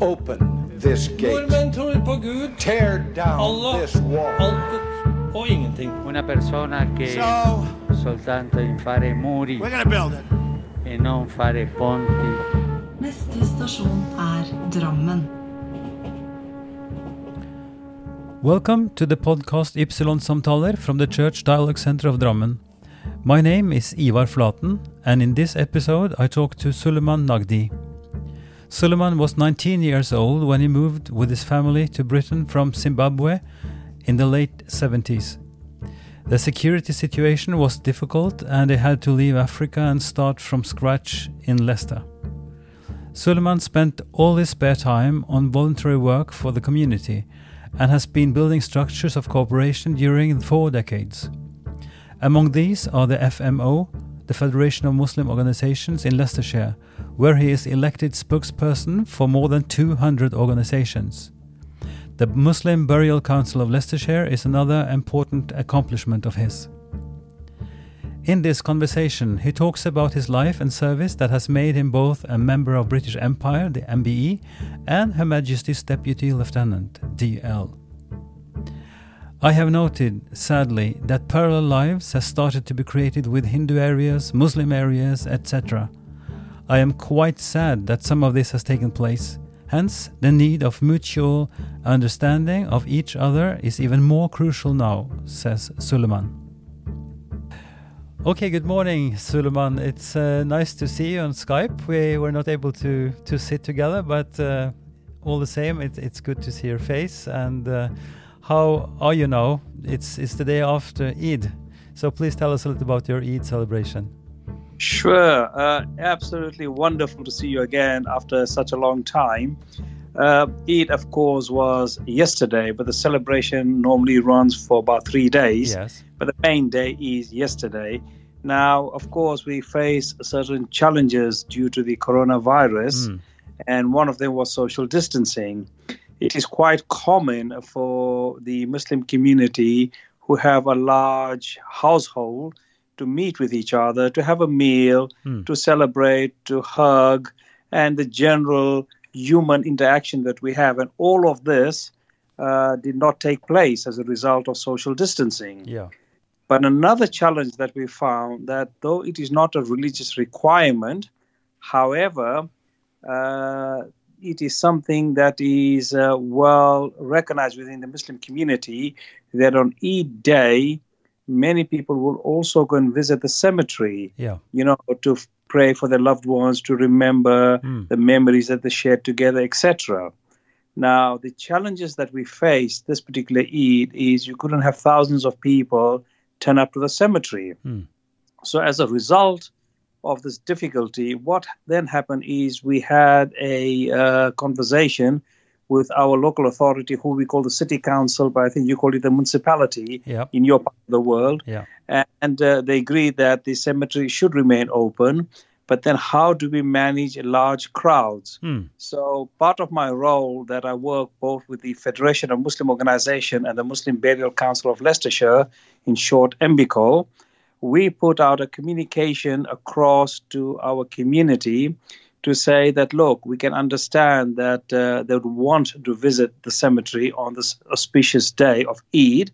Open this gate. Nordmenn tror på Gud, Tear down Allah, this wall. altet og ingenting. Una persona che So, soltanto in fare muri we're gonna build it. e non fare ponti. Neste stasjon er Drammen. Welcome to the podcast Ypsilon Samtaler from the Church Dialogue Center of Drammen. My name is Ivar Flaten, and in this episode I talk to Suleiman Nagdi. Suleiman was 19 years old when he moved with his family to Britain from Zimbabwe in the late 70s. The security situation was difficult and they had to leave Africa and start from scratch in Leicester. Suleiman spent all his spare time on voluntary work for the community and has been building structures of cooperation during four decades. Among these are the FMO, the Federation of Muslim Organizations in Leicestershire, where he is elected spokesperson for more than 200 organizations. The Muslim Burial Council of Leicestershire is another important accomplishment of his. In this conversation, he talks about his life and service that has made him both a member of British Empire, the MBE, and Her Majesty's Deputy Lieutenant, DL. I have noted, sadly, that parallel lives have started to be created with Hindu areas, Muslim areas, etc. I am quite sad that some of this has taken place. Hence, the need of mutual understanding of each other is even more crucial now, says Suleiman. Okay, good morning, Suleiman. It's uh, nice to see you on Skype. We were not able to, to sit together, but uh, all the same, it, it's good to see your face. And uh, how are you now? It's, it's the day after Eid. So please tell us a little about your Eid celebration. Sure, uh, absolutely wonderful to see you again after such a long time. Uh, Eid, of course, was yesterday, but the celebration normally runs for about three days. Yes. But the main day is yesterday. Now, of course, we face certain challenges due to the coronavirus, Mm. and one of them was social distancing. It is quite common for the Muslim community who have a large household to meet with each other, to have a meal, Hmm. to celebrate, to hug, and the general human interaction that we have. And all of this uh, did not take place as a result of social distancing. Yeah. But another challenge that we found that though it is not a religious requirement, however, uh, it is something that is uh, well recognized within the Muslim community that on Eid day, many people will also go and visit the cemetery, Yeah. you know, to pray for their loved ones, to remember Mm. the memories that they shared together, etc. Now, the challenges that we faced this particular Eid is you couldn't have thousands of people turn up to the cemetery. Hmm. So, as a result of this difficulty, what then happened is we had a uh, conversation with our local authority, who we call the city council, but I think you call it the municipality Yeah. in your part of the world Yeah. and uh, they agreed that the cemetery should remain open. But then, how do we manage large crowds? Hmm. So, part of my role that I work both with the Federation of Muslim Organization and the Muslim Burial Council of Leicestershire, in short, MBCO, we put out a communication across to our community to say that look, we can understand that uh, they would want to visit the cemetery on this auspicious day of Eid.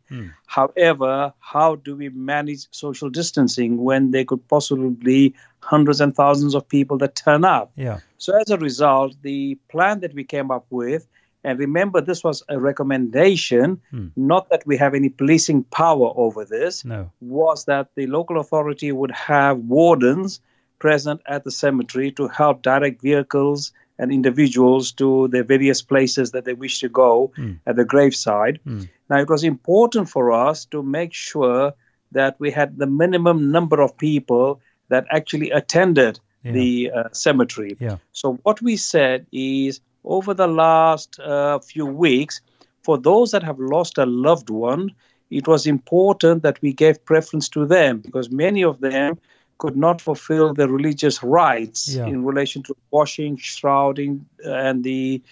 However, how do we manage social distancing when there could possibly hundreds and thousands of people that turn up? Yeah. So, as a result, the plan that we came up with, and remember, this was a recommendation, hmm. not that we have any policing power over this, No. was that the local authority would have wardens present at the cemetery to help direct vehicles and individuals to the various places that they wish to go hmm. at the graveside. Hmm. Now, it was important for us to make sure that we had the minimum number of people that actually attended Yeah. the uh, cemetery. Yeah. So, what we said is over the last uh, few weeks, for those that have lost a loved one, it was important that we gave preference to them because many of them could not fulfill their religious rites Yeah. in relation to washing, shrouding, and the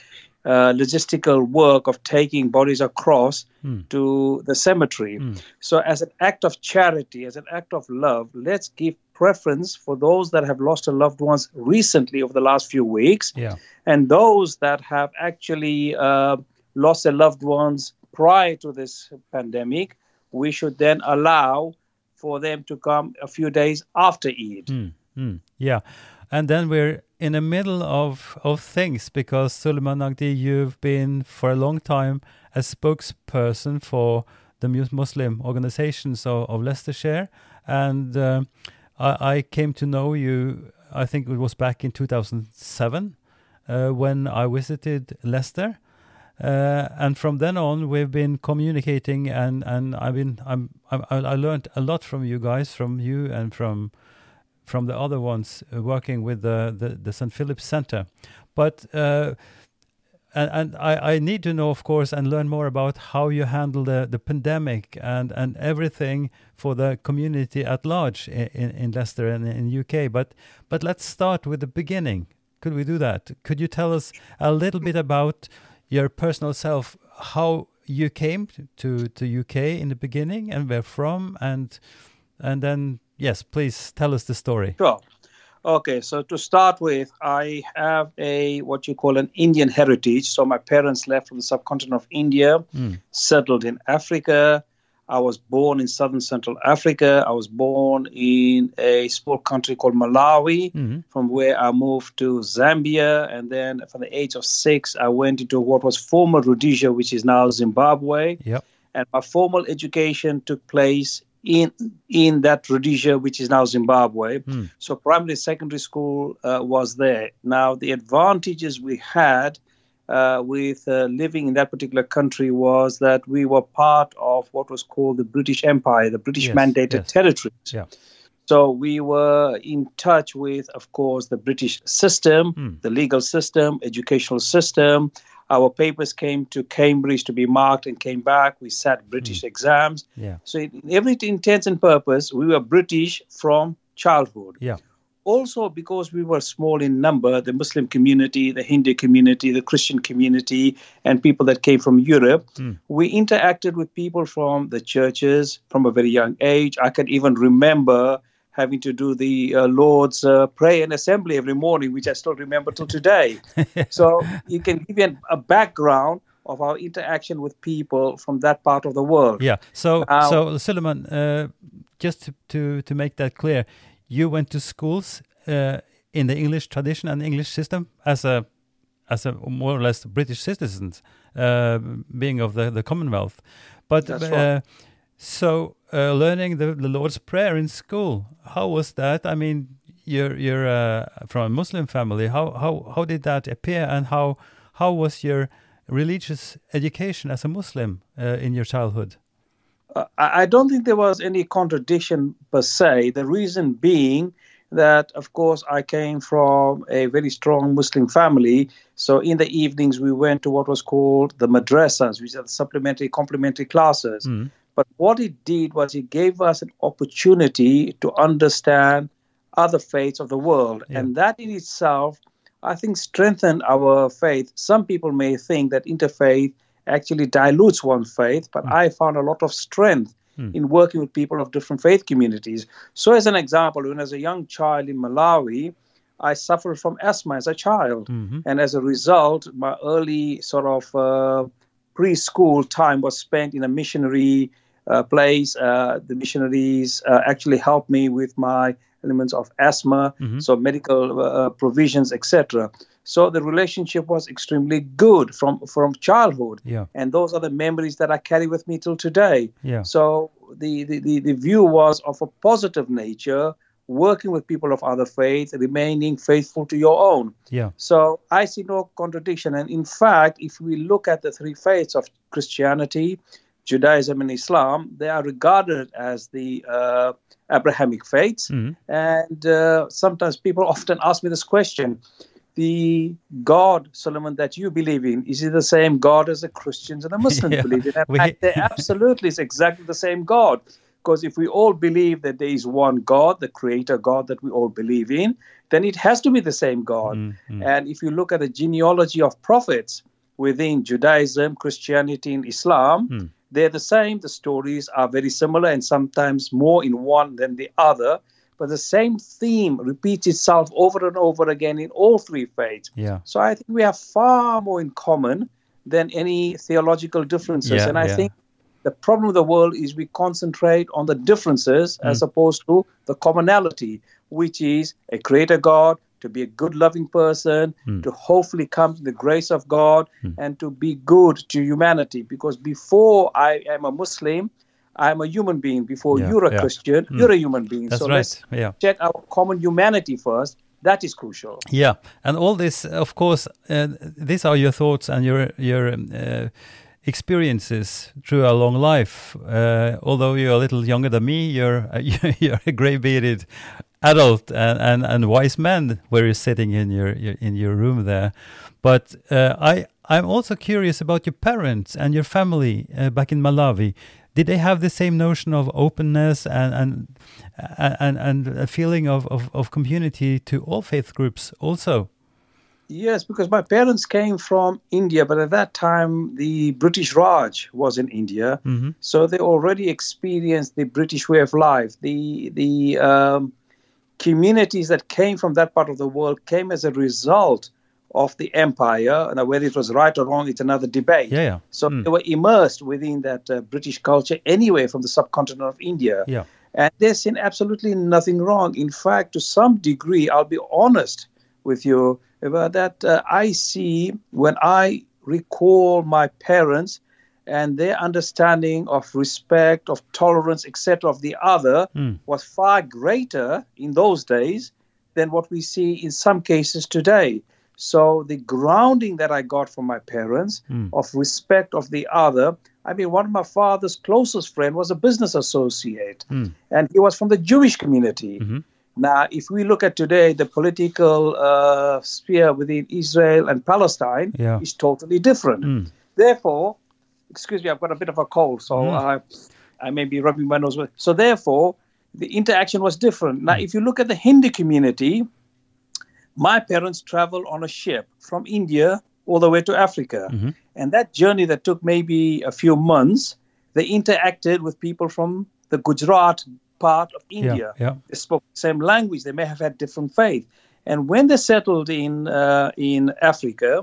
uh, logistical work of taking bodies across to the cemetery. So, as an act of charity, as an act of love, let's give preference for those that have lost their loved ones recently over the last few weeks, Yeah. and those that have actually uh, lost their loved ones prior to this pandemic. We should then allow for them to come a few days after Eid. Mm, yeah. And then we're in the middle of, of things because Suleiman Nagdi, you've been for a long time a spokesperson for the Muslim organizations of, of Leicestershire. And uh, I, I came to know you, I think it was back in 2007 uh, when I visited Leicester. Uh, and from then on, we've been communicating, and, and I've been I'm, I'm I learned a lot from you guys, from you and from from the other ones uh, working with the, the, the St. Philip's Center. But uh, and, and I, I need to know, of course, and learn more about how you handle the, the pandemic and, and everything for the community at large in, in, in Leicester and in UK. But but let's start with the beginning. Could we do that? Could you tell us a little bit about your personal self, how you came to, to UK in the beginning and where from, and and then yes, please tell us the story. Sure. Okay, so to start with, I have a what you call an Indian heritage. So my parents left from the subcontinent of India, hmm. settled in Africa. I was born in southern Central Africa. I was born in a small country called Malawi, hmm. from where I moved to Zambia. And then from the age of six, I went into what was former Rhodesia, which is now Zimbabwe Yep. and my formal education took place in in that Rhodesia, which is now Zimbabwe. So primary, secondary school uh, was there. Now the advantages we had uh, with uh, living in that particular country was that we were part of what was called the British Empire, the British Yes, mandated yes. territories. Yeah. So we were in touch with, of course, the British system, the legal system, educational system. Our papers came to Cambridge to be marked and came back. We sat hmm. British exams. Yeah. So, in every intents and purpose, we were British from childhood. Yeah. Also, because we were small in number, the Muslim community, the Hindu community, the Christian community, and people that came from Europe, hmm. we interacted with people from the churches from a very young age. I can even remember having to do the uh, Lord's uh, prayer and assembly every morning, which I still remember till today. so you can give you an, a background of our interaction with people from that part of the world. Yeah. So, Now- so Suleiman, uh, just to, to to make that clear, you went to schools uh, in the English tradition and English system as a as a more or less British citizens, uh, being of the, the Commonwealth. But uh, right. so uh, learning the, the Lord's Prayer in school, how was that? I mean, you're you're uh, from a Muslim family. How how how did that appear, and how how was your religious education as a Muslim uh, in your childhood? Uh, I I don't think there was any contradiction per se. The reason being that, of course, I came from a very strong Muslim family. So in the evenings, we went to what was called the madrasas, which are the supplementary, complementary classes. But what it did was it gave us an opportunity to understand other faiths of the world. And that in itself, I think, strengthened our faith. Some people may think that interfaith actually dilutes one faith, but mm. I found a lot of strength mm. in working with people of different faith communities. So, as an example, when I was a young child in Malawi, I suffered from asthma as a child. Mm-hmm. And as a result, my early sort of uh, preschool time was spent in a missionary place. Uh, the missionaries uh, actually helped me with my elements of asthma, so medical uh, provisions, etc. So the relationship was extremely good from from childhood, Yeah. and those are the memories that I carry with me till today. Yeah. So the, the, the, the view was of a positive nature, working with people of other faiths, remaining faithful to your own. Yeah. So I see no contradiction. And in fact, if we look at the three faiths of Christianity, Judaism, and Islam, they are regarded as the uh, Abrahamic faiths. And uh, sometimes people often ask me this question the God, Solomon, that you believe in, is it the same God as the Christians and the Muslims Yeah, believe in? And we- they absolutely is exactly the same God. Because if we all believe that there is one God, the creator God that we all believe in, then it has to be the same God. And if you look at the genealogy of prophets within Judaism, Christianity, and Islam, they're the same. The stories are very similar and sometimes more in one than the other. but the same theme repeats itself over and over again in all three faiths. Yeah. So I think we have far more in common than any theological differences. Yeah, and I yeah. think the problem of the world is we concentrate on the differences Mm. as opposed to the commonality, which is a creator God, to be a good, loving person, Mm. to hopefully come to the grace of God, and to be good to humanity. Because before I am a Muslim, I'm a human being. Before Yeah, you're a yeah. Christian, you're a human being. That's so right. let's Yeah. check our common humanity first. That is crucial. Yeah, and all this, of course, uh, these are your thoughts and your your um, uh, experiences through a long life. Uh, although you're a little younger than me, you're you're a grey bearded adult and, and, and wise man where you're sitting in your, your in your room there. But uh, I I'm also curious about your parents and your family uh, back in Malawi. Did they have the same notion of openness and and and, and a feeling of, of, of community to all faith groups also? Yes, because my parents came from India, but at that time the British Raj was in India, Mhm. so they already experienced the British way of life. The the um, communities that came from that part of the world came as a result of the empire. Now, whether it was right or wrong, it's another debate. Yeah, yeah. So Mm. they were immersed within that uh, British culture anyway from the subcontinent of India. Yeah. And there's seen absolutely nothing wrong. In fact, to some degree, I'll be honest with you about that. Uh, I see when I recall my parents and their understanding of respect, of tolerance, etc., of the other Mm. was far greater in those days than what we see in some cases today. So the grounding that I got from my parents Mm. of respect of the other. I mean, one of my father's closest friend was a business associate, Mm. and he was from the Jewish community. Mhm. Now, if we look at today, the political uh, sphere within Israel and Palestine Yeah. is totally different. Mm. Therefore, excuse me, I've got a bit of a cold, so Mm. I, I may be rubbing my nose. With, so therefore, the interaction was different. Now, if you look at the Hindu community, my parents traveled on a ship from India all the way to Africa. Mhm. And that journey that took maybe a few months, they interacted with people from the Gujarat part of India. Yeah, yeah. They spoke the same language. They may have had different faith. And when they settled in uh, in Africa,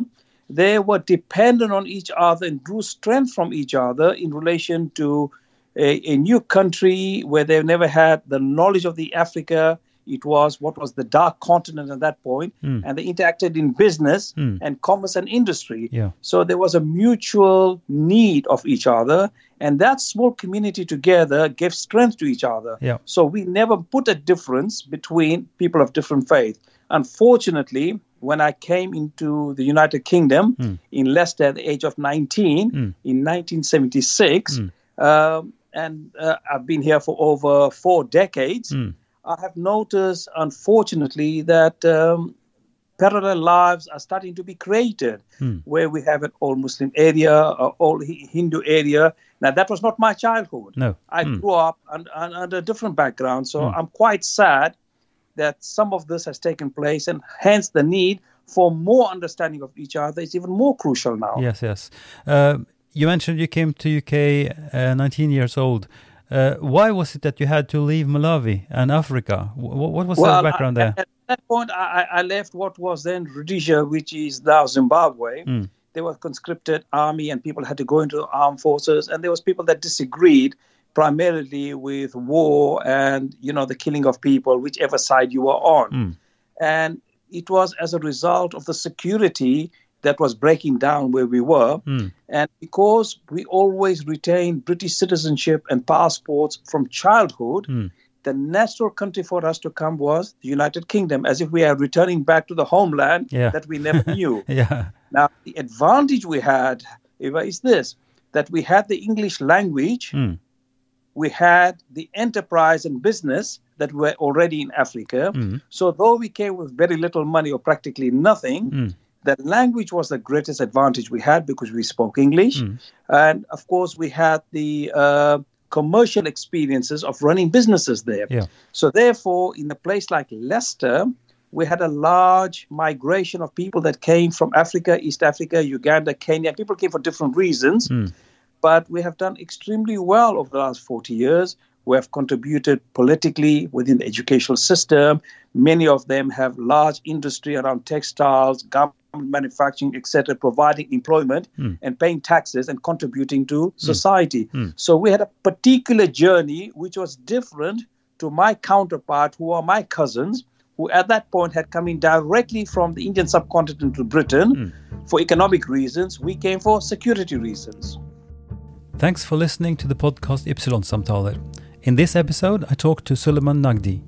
they were dependent on each other and drew strength from each other in relation to a, a new country where they've never had the knowledge of the Africa. It was what was the dark continent at that point, Mm. and they interacted in business Mm. and commerce and industry. Yeah. So there was a mutual need of each other, and that small community together gave strength to each other. Yeah. So we never put a difference between people of different faith. Unfortunately, when I came into the United Kingdom Mm. in Leicester at the age of 19 Mm. in 1976, Mm. um, and uh, I've been here for over four decades, Mm. I have noticed, unfortunately, that um, parallel lives are starting to be created Mm. where we have an all Muslim area, an all Hindu area. Now, that was not my childhood. No. I Mm. grew up un- un- under a different background, so Mm. I'm quite sad that some of this has taken place, and hence the need for more understanding of each other is even more crucial now. Yes, yes. Uh, you mentioned you came to UK uh, 19 years old. Uh, why was it that you had to leave Malawi and Africa? Wh- what was the background I- there? At that point, I, I I left what was then Rhodesia, which is now Zimbabwe. Mm. There was conscripted army, and people had to go into the armed forces, and there was people that disagreed primarily with war and you know the killing of people, whichever side you were on. Mm. And it was as a result of the security that was breaking down where we were. Mm. And because we always retained British citizenship and passports from childhood, Mm. the natural country for us to come was the United Kingdom, as if we are returning back to the homeland Yeah. that we never knew. Yeah. now, the advantage we had, Ivar, is this that we had the English language, Mm. we had the enterprise and business that were already in Africa. Mm. So, though we came with very little money or practically nothing, The language was the greatest advantage we had because we spoke English. Mm. And of course, we had the uh, commercial experiences of running businesses there. Yeah. So, therefore, in a place like Leicester, we had a large migration of people that came from Africa, East Africa, Uganda, Kenya. People came for different reasons, Mm. but we have done extremely well over the last 40 years. We have contributed politically within the educational system. Many of them have large industry around textiles, garment manufacturing, etc., providing employment hmm. and paying taxes and contributing to hmm. society. Hmm. So we had a particular journey which was different to my counterpart, who are my cousins, who at that point had come in directly from the Indian subcontinent to Britain for economic reasons. We came for security reasons. Thanks for listening to the podcast Ypsilon Samtaler. In this episode, I talked to Suleiman Nagdi.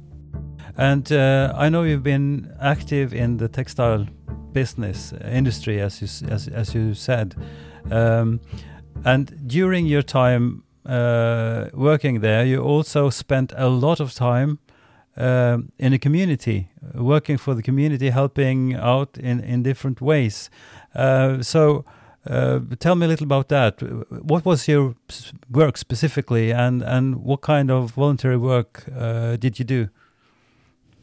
And uh, I know you've been active in the textile business industry, as you, as, as you said. Um, and during your time uh, working there, you also spent a lot of time um, in the community, working for the community, helping out in, in different ways. Uh, so, uh, tell me a little about that. What was your work specifically, and, and what kind of voluntary work uh, did you do?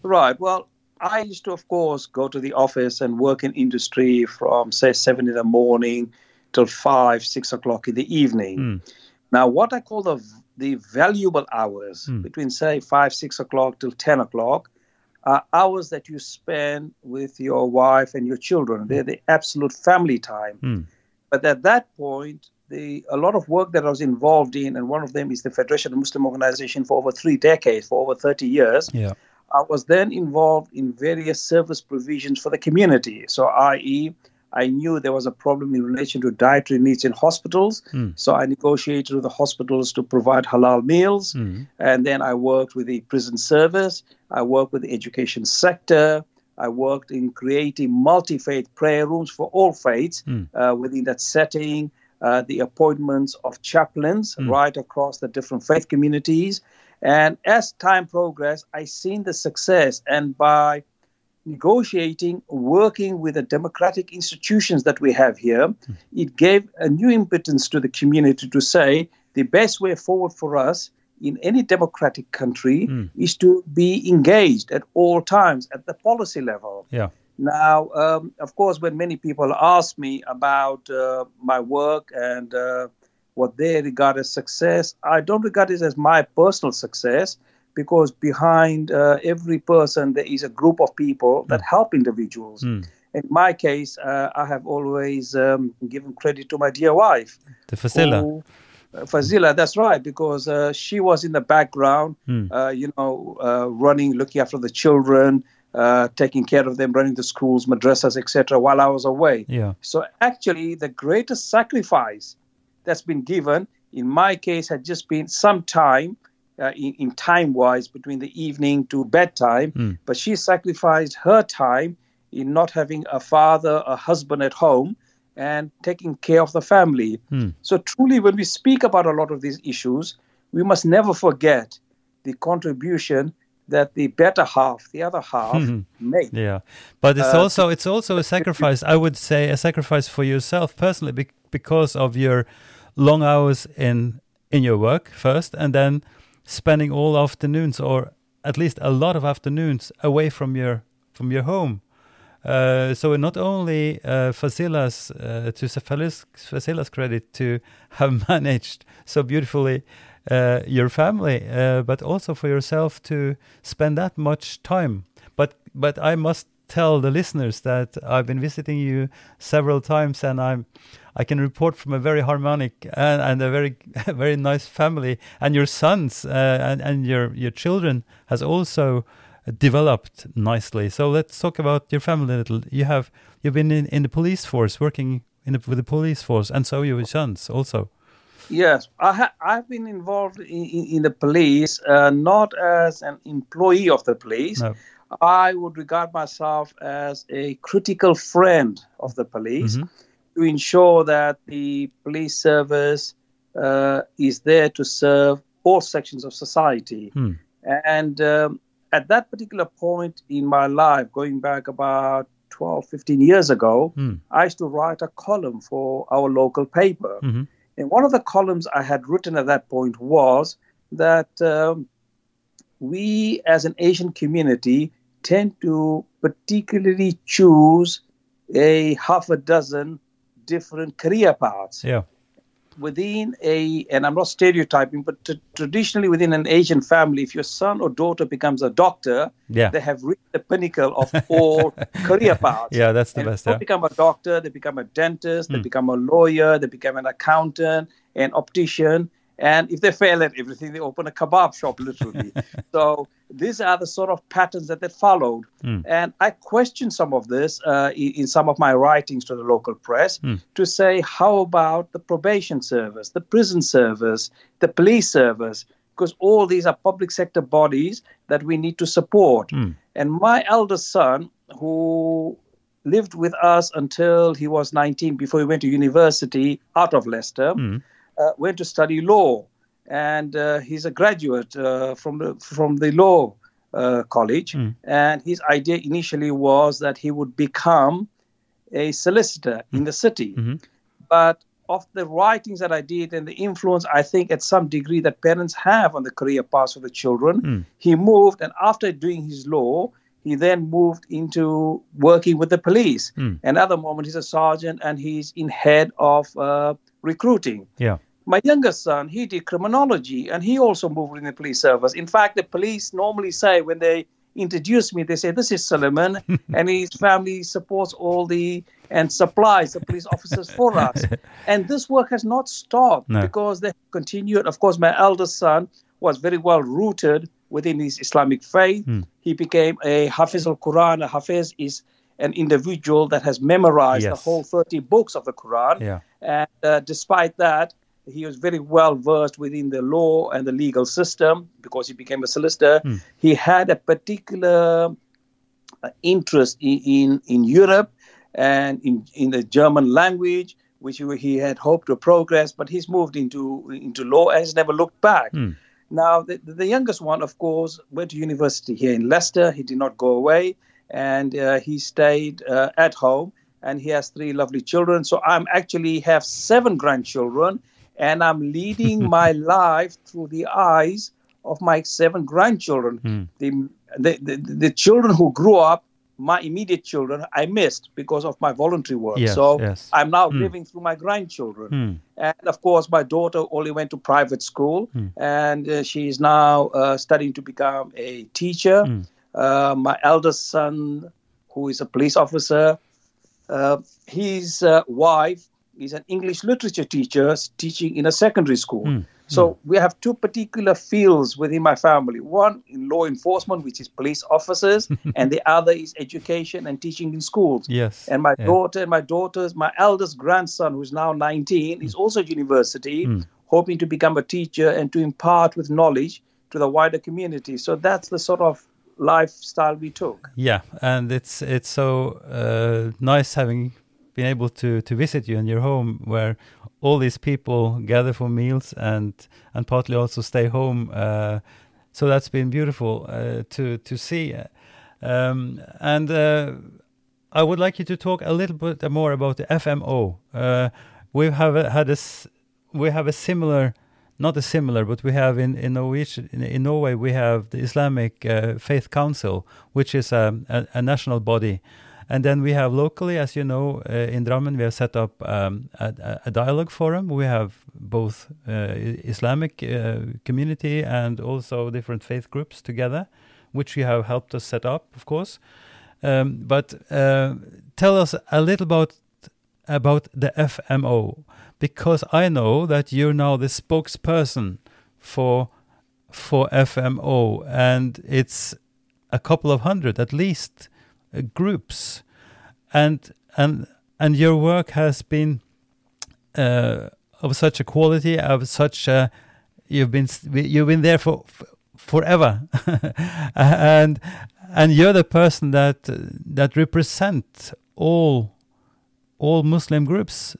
Right. Well, I used to, of course, go to the office and work in industry from, say, seven in the morning till five, six o'clock in the evening. Hmm. Now, what I call the the valuable hours hmm. between, say, five, six o'clock till ten o'clock are hours that you spend with your wife and your children. Hmm. They're the absolute family time. But at that point, the a lot of work that I was involved in, and one of them is the Federation of Muslim Organization for over three decades, for over 30 years. Yeah. I was then involved in various service provisions for the community. So, i.e., I knew there was a problem in relation to dietary needs in hospitals. So, I negotiated with the hospitals to provide halal meals. And then I worked with the prison service. I worked with the education sector. I worked in creating multi faith prayer rooms for all faiths uh, within that setting. Uh, the appointments of chaplains right across the different faith communities. And as time progressed, I seen the success. And by negotiating, working with the democratic institutions that we have here, it gave a new impetus to the community to say the best way forward for us in any democratic country is to be engaged at all times at the policy level. Yeah. Now, um, of course, when many people ask me about uh, my work and uh, what they regard as success, I don't regard it as my personal success because behind uh, every person there is a group of people that help individuals. In my case, uh, I have always um, given credit to my dear wife. The Fasila. who- uh, Fazila, that's right, because uh, she was in the background, uh, you know, uh, running, looking after the children, uh, taking care of them, running the schools, madrasas, etc., while I was away. Yeah. So actually, the greatest sacrifice that's been given, in my case, had just been some time, uh, in, in time wise, between the evening to bedtime. But she sacrificed her time in not having a father, a husband at home, and taking care of the family. So, truly, when we speak about a lot of these issues, we must never forget the contribution that the better half, the other half, made. Yeah, but it's Uh, also it's also a sacrifice. I would say a sacrifice for yourself personally bec- because of your long hours in in your work first, and then spending all afternoons or at least a lot of afternoons away from your from your home. Uh, so not only uh, Fasila's uh, to credit to have managed so beautifully uh, your family, uh, but also for yourself to spend that much time. But but I must tell the listeners that I've been visiting you several times, and I'm I can report from a very harmonic and, and a very very nice family, and your sons uh, and and your your children has also developed nicely. So let's talk about your family a little. You have you've been in, in the police force, working in the, with the police force, and so your sons also. Yes, I ha- I've been involved in, in, in the police, uh, not as an employee of the police. No. I would regard myself as a critical friend of the police to ensure that the police service uh, is there to serve all sections of society. And um, at that particular point in my life, going back about 12, 15 years ago, I used to write a column for our local paper. And one of the columns I had written at that point was that um, we as an Asian community tend to particularly choose a half a dozen different career paths. Yeah. within a, and I'm not stereotyping, but t- traditionally within an Asian family, if your son or daughter becomes a doctor, Yeah. they have reached the pinnacle of all career paths. Yeah, that's the And best. They Yeah. become a doctor, they become a dentist, Hmm. they become a lawyer, they become an accountant, an optician, and if they fail at everything, they open a kebab shop, literally. so these are the sort of patterns that they followed. Hmm. And I question some of this uh, in, in some of my writings to the local press Hmm. to say, how about the probation service, the prison service, the police service? Because all these are public sector bodies that we need to support. Hmm. And my eldest son, who lived with us until he was 19 before he went to university out of Leicester, Mm. uh, went to study law. And uh, he's a graduate uh, from, the, from the law uh, college. Mm. And his idea initially was that he would become a solicitor in the city. Mhm. But of the writings that I did and the influence, I think at some degree that parents have on the career paths of the children, Mm. he moved. And after doing his law, he then moved into working with the police. Mm. Another moment, he's a sergeant and he's in head of uh, recruiting. Yeah. My youngest son, he did criminology and he also moved in the police service. In fact, the police normally say when they introduce me, they say, This is Solomon, and his family supports all the and supplies the police officers for us. And this work has not stopped No. because they continued. Of course, my eldest son was very well rooted within his Islamic faith. Hmm. He became a Hafiz al Quran. A Hafiz is an individual that has memorized Yes. the whole 30 books of the Quran. Yeah. And uh, despite that, he was very well versed within the law and the legal system because he became a solicitor. Hmm. He had a particular uh, interest in, in, in Europe and in, in the German language, which he- he had hoped to progress, but he's moved into, into law and has never looked back. Hmm. Now, the, the youngest one, of course, went to university here in Leicester. He did not go away, and uh, he stayed uh, at home. And he has three lovely children. So I'm actually have seven grandchildren, and I'm leading my life through the eyes of my seven grandchildren. Hmm. The, the, the the children who grew up, my immediate children, I missed because of my voluntary work. Yes, so yes. I'm now Hmm. living through my grandchildren. Hmm. And of course, my daughter only went to private school, Hmm. and uh, she is now uh, studying to become a teacher. Hmm. Uh, my eldest son, who is a police officer, uh, his uh, wife is an English literature teacher teaching in a secondary school. Hmm. So we have two particular fields within my family. One in law enforcement, which is police officers, and the other is education and teaching in schools. Yes. And my Yeah. daughter and my daughter's, my eldest grandson, who's now 19, is also at university, Mm. hoping to become a teacher and to impart with knowledge to the wider community. So that's the sort of lifestyle we took. Yeah, and it's it's so uh, nice having been able to to visit you in your home where all these people gather for meals and and partly also stay home. Uh, so that's been beautiful uh, to to see. Um, and uh, I would like you to talk a little bit more about the FMO. Uh, we have a, had a we have a similar, not a similar, but we have in in Norwegian in, in Norway we have the Islamic uh, Faith Council, which is a, a, a national body, and then we have locally, as you know, uh, in Drammen we have set up um, a, a- dialogue forum. We have both uh, Islamic uh, community and also different faith groups together, which you have helped us set up, of course. Um, but uh, tell us a little about about the FMO because I know that you're now the spokesperson for for FMO and it's a couple of hundred at least groups and and and your work has been uh, of such a quality of such a you've been you've been there for f- forever and and you're the person that that represent all all Muslim groups,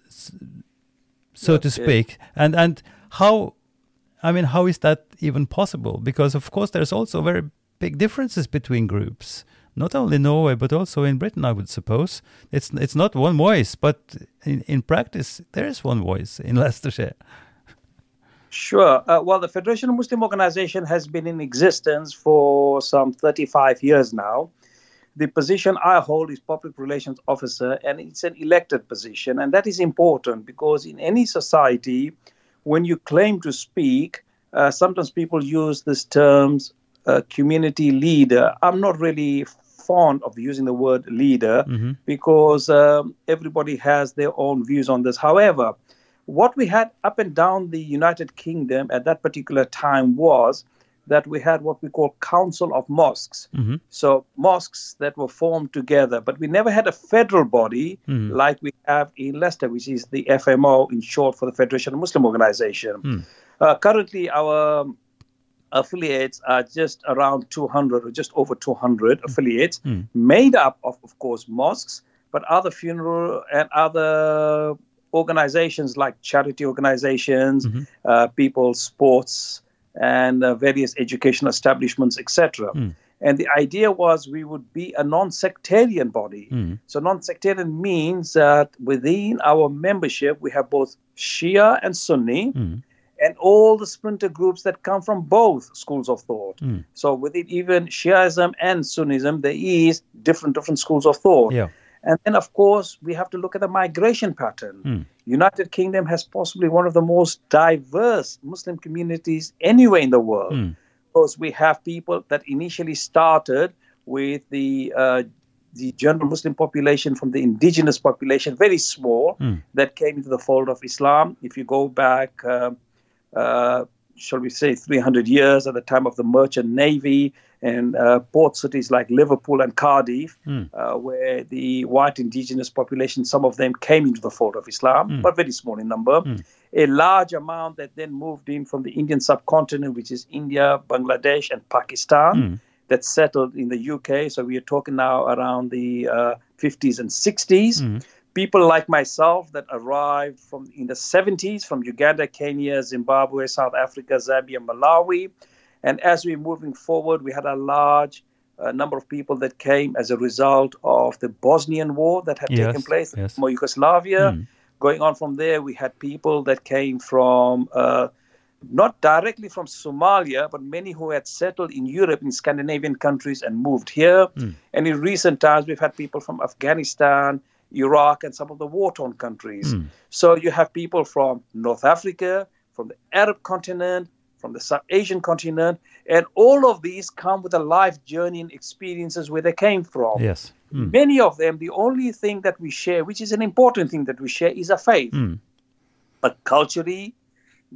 so Yes, to speak. And and how, I mean, how is that even possible? Because of course, there's also very big differences between groups. Not only Norway, but also in Britain, I would suppose. It's it's not one voice, but in, in practice, there is one voice in Leicestershire. Sure. Uh, well, the Federation of Muslim Organization has been in existence for some 35 years now. the position I hold is public relations officer, and it's an elected position, and that is important because in any society, when you claim to speak, uh, sometimes people use these terms uh, community leader. I'm not really fond of using the word leader because um, everybody has their own views on this. However, what we had up and down the United Kingdom at that particular time was that we had what we call Council of Mosques. So mosques that were formed together, but we never had a federal body like we have in Leicester, which is the FMO, in short for the Federation of Muslim Organization. Uh, currently, our um, affiliates are just around 200 or just over 200 hmm. affiliates, hmm. made up of, of course, mosques, but other funeral and other organizations like charity organizations, mm-hmm. uh, people's sports, and uh, various educational establishments, etc. Hmm. And the idea was we would be a non sectarian body. So, non sectarian means that within our membership, we have both Shia and Sunni and all the splinter groups that come from both schools of thought. So within even Shiaism and Sunnism, there is different different schools of thought. Yeah. And then of course we have to look at the migration pattern. United Kingdom has possibly one of the most diverse Muslim communities anywhere in the world. Because we have people that initially started with the uh, the general Muslim population from the indigenous population, very small, that came into the fold of Islam. If you go back, um, shall we say, 300 years at the time of the merchant navy and uh, port cities like Liverpool and Cardiff, uh, where the white indigenous population, some of them came into the fold of Islam, but very small in number. A large amount that then moved in from the Indian subcontinent, which is India, Bangladesh, and Pakistan, that settled in the UK. So we are talking now around the uh, 50s and 60s people like myself that arrived from in the 70s from Uganda, Kenya, Zimbabwe, South Africa, Zambia, Malawi. And as we're moving forward, we had a large uh, number of people that came as a result of the Bosnian War that had Yes, taken place, yes. more Yugoslavia. Going on from there, we had people that came from uh, not directly from Somalia, but many who had settled in Europe, in Scandinavian countries, and moved here. And in recent times, we've had people from Afghanistan, Iraq, and some of the war torn countries. So you have people from North Africa, from the Arab continent, from the South Asian continent, and all of these come with a life journey and experiences where they came from. Yes. Mm. Many of them, the only thing that we share, which is an important thing that we share, is a faith. Mm. But culturally,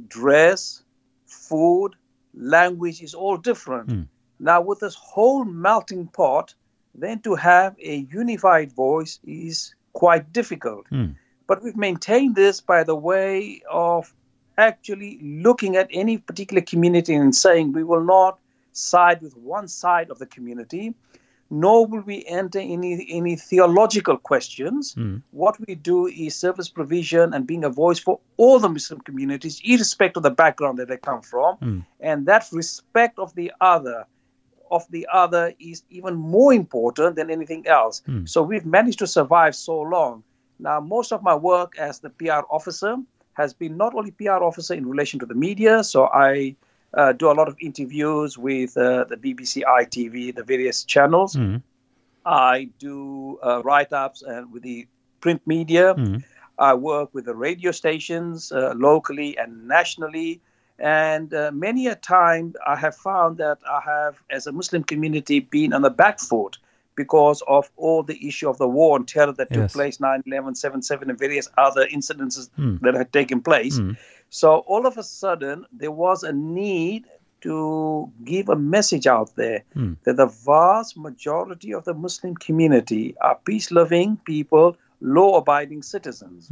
dress, food, language is all different. Mm. Now, with this whole melting pot, then to have a unified voice is quite difficult. Mm. But we've maintained this by the way of actually looking at any particular community and saying we will not side with one side of the community, nor will we enter any, any theological questions. What we do is service provision and being a voice for all the Muslim communities, irrespective of the background that they come from. And that respect of the other of the other is even more important than anything else. So we've managed to survive so long. Now, most of my work as the PR officer has been not only PR officer in relation to the media, so I uh, do a lot of interviews with uh, the BBC, ITV, the various channels. I do uh, write ups and with the print media. I work with the radio stations uh, locally and nationally. And uh, many a time I have found that I have, as a Muslim community, been on the back foot because of all the issue of the war and terror that took place 9 11, 7 7, and various other incidences hmm. that had taken place. Hmm. So all of a sudden, there was a need to give a message out there hmm. that the vast majority of the Muslim community are peace loving people, law abiding citizens.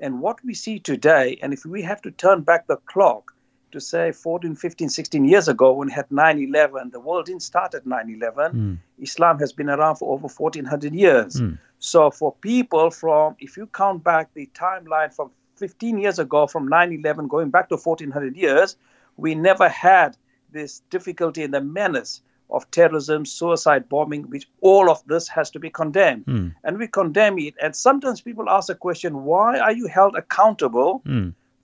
And what we see today, and if we have to turn back the clock to say 14, 15, 16 years ago when we had 9 11, the world didn't start at 9 11. Hmm. Islam has been around for over 1400 years. Hmm. So for people from, if you count back the timeline from 15 years ago, from 9 11 going back to 1400 years, we never had this difficulty and the menace of terrorism, suicide bombing, which all of this has to be condemned. Hmm. And we condemn it. And sometimes people ask the question, why are you held accountable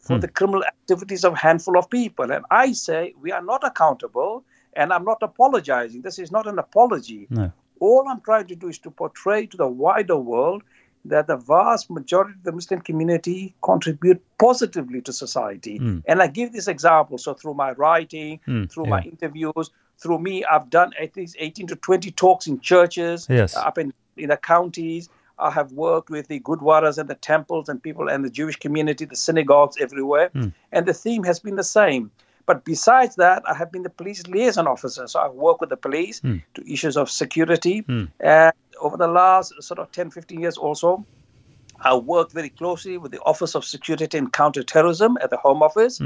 for the criminal activities of a handful of people? And I say, we are not accountable, and I'm not apologizing. This is not an apology. No. All I'm trying to do is to portray to the wider world that the vast majority of the Muslim community contribute positively to society. And I give this example. So through my writing, Mm, through yeah. my interviews, through me, I've done at least 18 to 20 talks in churches Yes. up in, in the counties. I have worked with the Gurdwaras and the temples and people and the Jewish community, the synagogues everywhere. Hmm. And the theme has been the same. But besides that, I have been the police liaison officer. So I work with the police hmm. to issues of security. Hmm. And over the last sort of 10, 15 years also, I worked very closely with the Office of Security and Counterterrorism at the Home Office.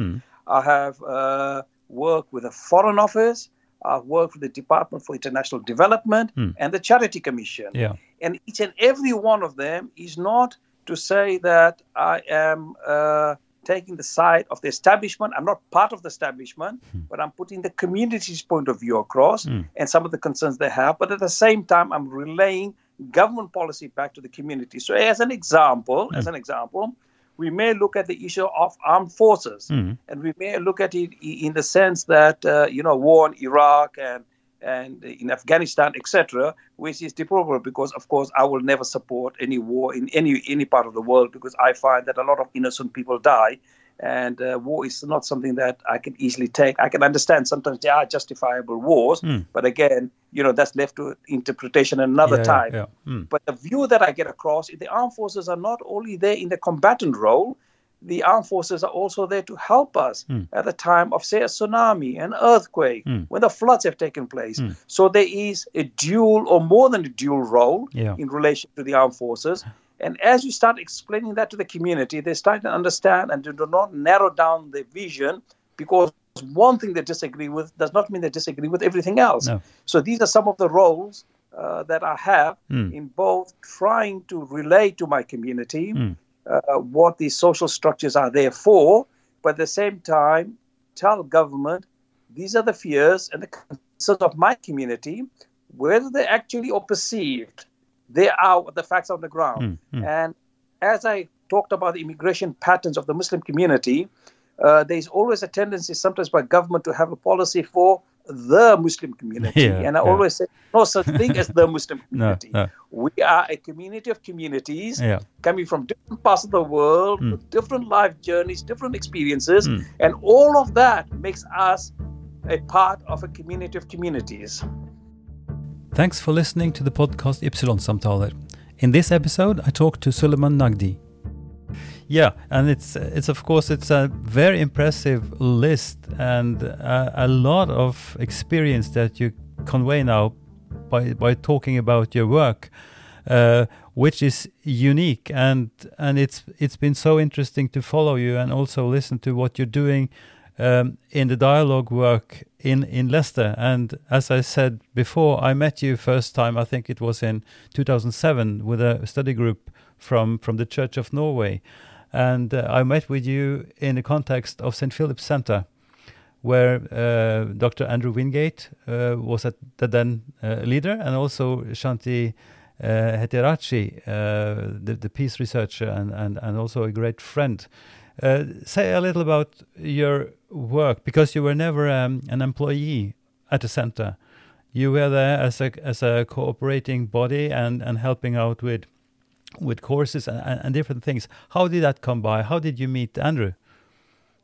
I have uh, worked with the Foreign Office. I've worked with the Department for International Development and the Charity Commission. Yeah. And each and every one of them is not to say that I am uh, taking the side of the establishment. I'm not part of the establishment, but I'm putting the community's point of view across and some of the concerns they have. But at the same time, I'm relaying government policy back to the community. So, as an example, as an example, we may look at the issue of armed forces, and we may look at it in the sense that uh, you know war in Iraq and and in Afghanistan, etc., which is deplorable because, of course, I will never support any war in any any part of the world because I find that a lot of innocent people die, and uh, war is not something that I can easily take. I can understand sometimes there are justifiable wars, but again, you know, that's left to interpretation another Yeah, time. yeah, mm. But the view that I get across is the armed forces are not only there in the combatant role, the armed forces are also there to help us Hmm. at the time of, say, a tsunami, an earthquake, when the floods have taken place. So there is a dual or more than a dual role Yeah. in relation to the armed forces. And as you start explaining that to the community, they start to understand and do not narrow down their vision because one thing they disagree with does not mean they disagree with everything else. No. So these are some of the roles uh, that I have Hmm. in both trying to relate to my community Hmm. Uh, what these social structures are there for, but at the same time tell government these are the fears and the concerns of my community, whether they're actually or perceived, they are the facts on the ground. And as I talked about the immigration patterns of the Muslim community, uh, there's always a tendency sometimes by government to have a policy for the Muslim community. Yeah, and I yeah. always say no such thing as the Muslim community. no. We are a community of communities Yeah. coming from different parts of the world, Mm. with different life journeys, different experiences, and all of that makes us a part of a community of communities. Thanks for listening to the podcast Ypsilon-samtaler. In this episode, I talked to Suleiman Nagdi. Yeah, and it's it's of course it's a very impressive list and a, a lot of experience that you convey now by by talking about your work, uh, which is unique and and it's it's been so interesting to follow you and also listen to what you're doing um, in the dialogue work in in Leicester. And as I said before, I met you first time. I think it was in 2007 with a study group from from the Church of Norway, and uh, I met with you in the context of St Philip's Center. Where uh, Dr. Andrew Wingate uh, was at the then uh, leader, and also Shanti uh, uh, the, the peace researcher, and, and, and also a great friend. Uh, say a little about your work because you were never um, an employee at the center. You were there as a as a cooperating body and, and helping out with with courses and, and, different things. How did that come by? How did you meet Andrew?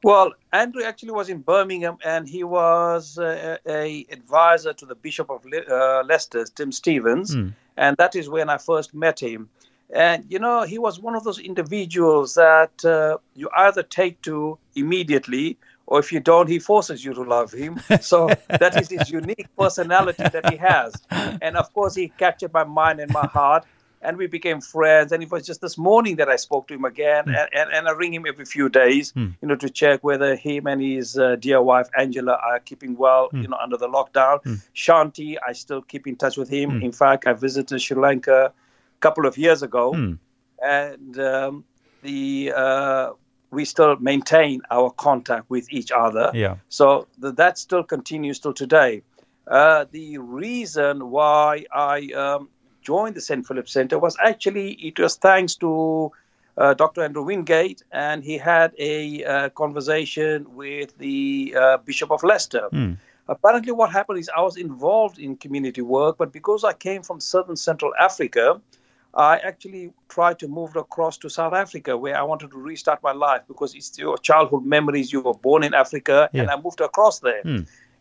Well, Andrew actually was in Birmingham, and he was uh, a advisor to the Bishop of Le- uh, Leicester, Tim Stevens, and that is when I first met him. And you know, he was one of those individuals that uh, you either take to immediately, or if you don't, he forces you to love him. So that is his unique personality that he has. And of course, he captured my mind and my heart. And we became friends. And it was just this morning that I spoke to him again. And, and, and I ring him every few days, you know, to check whether him and his uh, dear wife, Angela, are keeping well, you know, under the lockdown. Shanti, I still keep in touch with him. In fact, I visited Sri Lanka a couple of years ago. And um, the uh, we still maintain our contact with each other. Yeah. So th- that still continues till today. Uh, the reason why I um, joined the St. Philip Center was actually it was thanks to uh, Dr. Andrew Wingate, and he had a uh, conversation with the uh, Bishop of Leicester. Apparently, what happened is I was involved in community work, but because I came from southern Central Africa, I actually tried to move across to South Africa where I wanted to restart my life because it's your childhood memories. You were born in Africa, and I moved across there.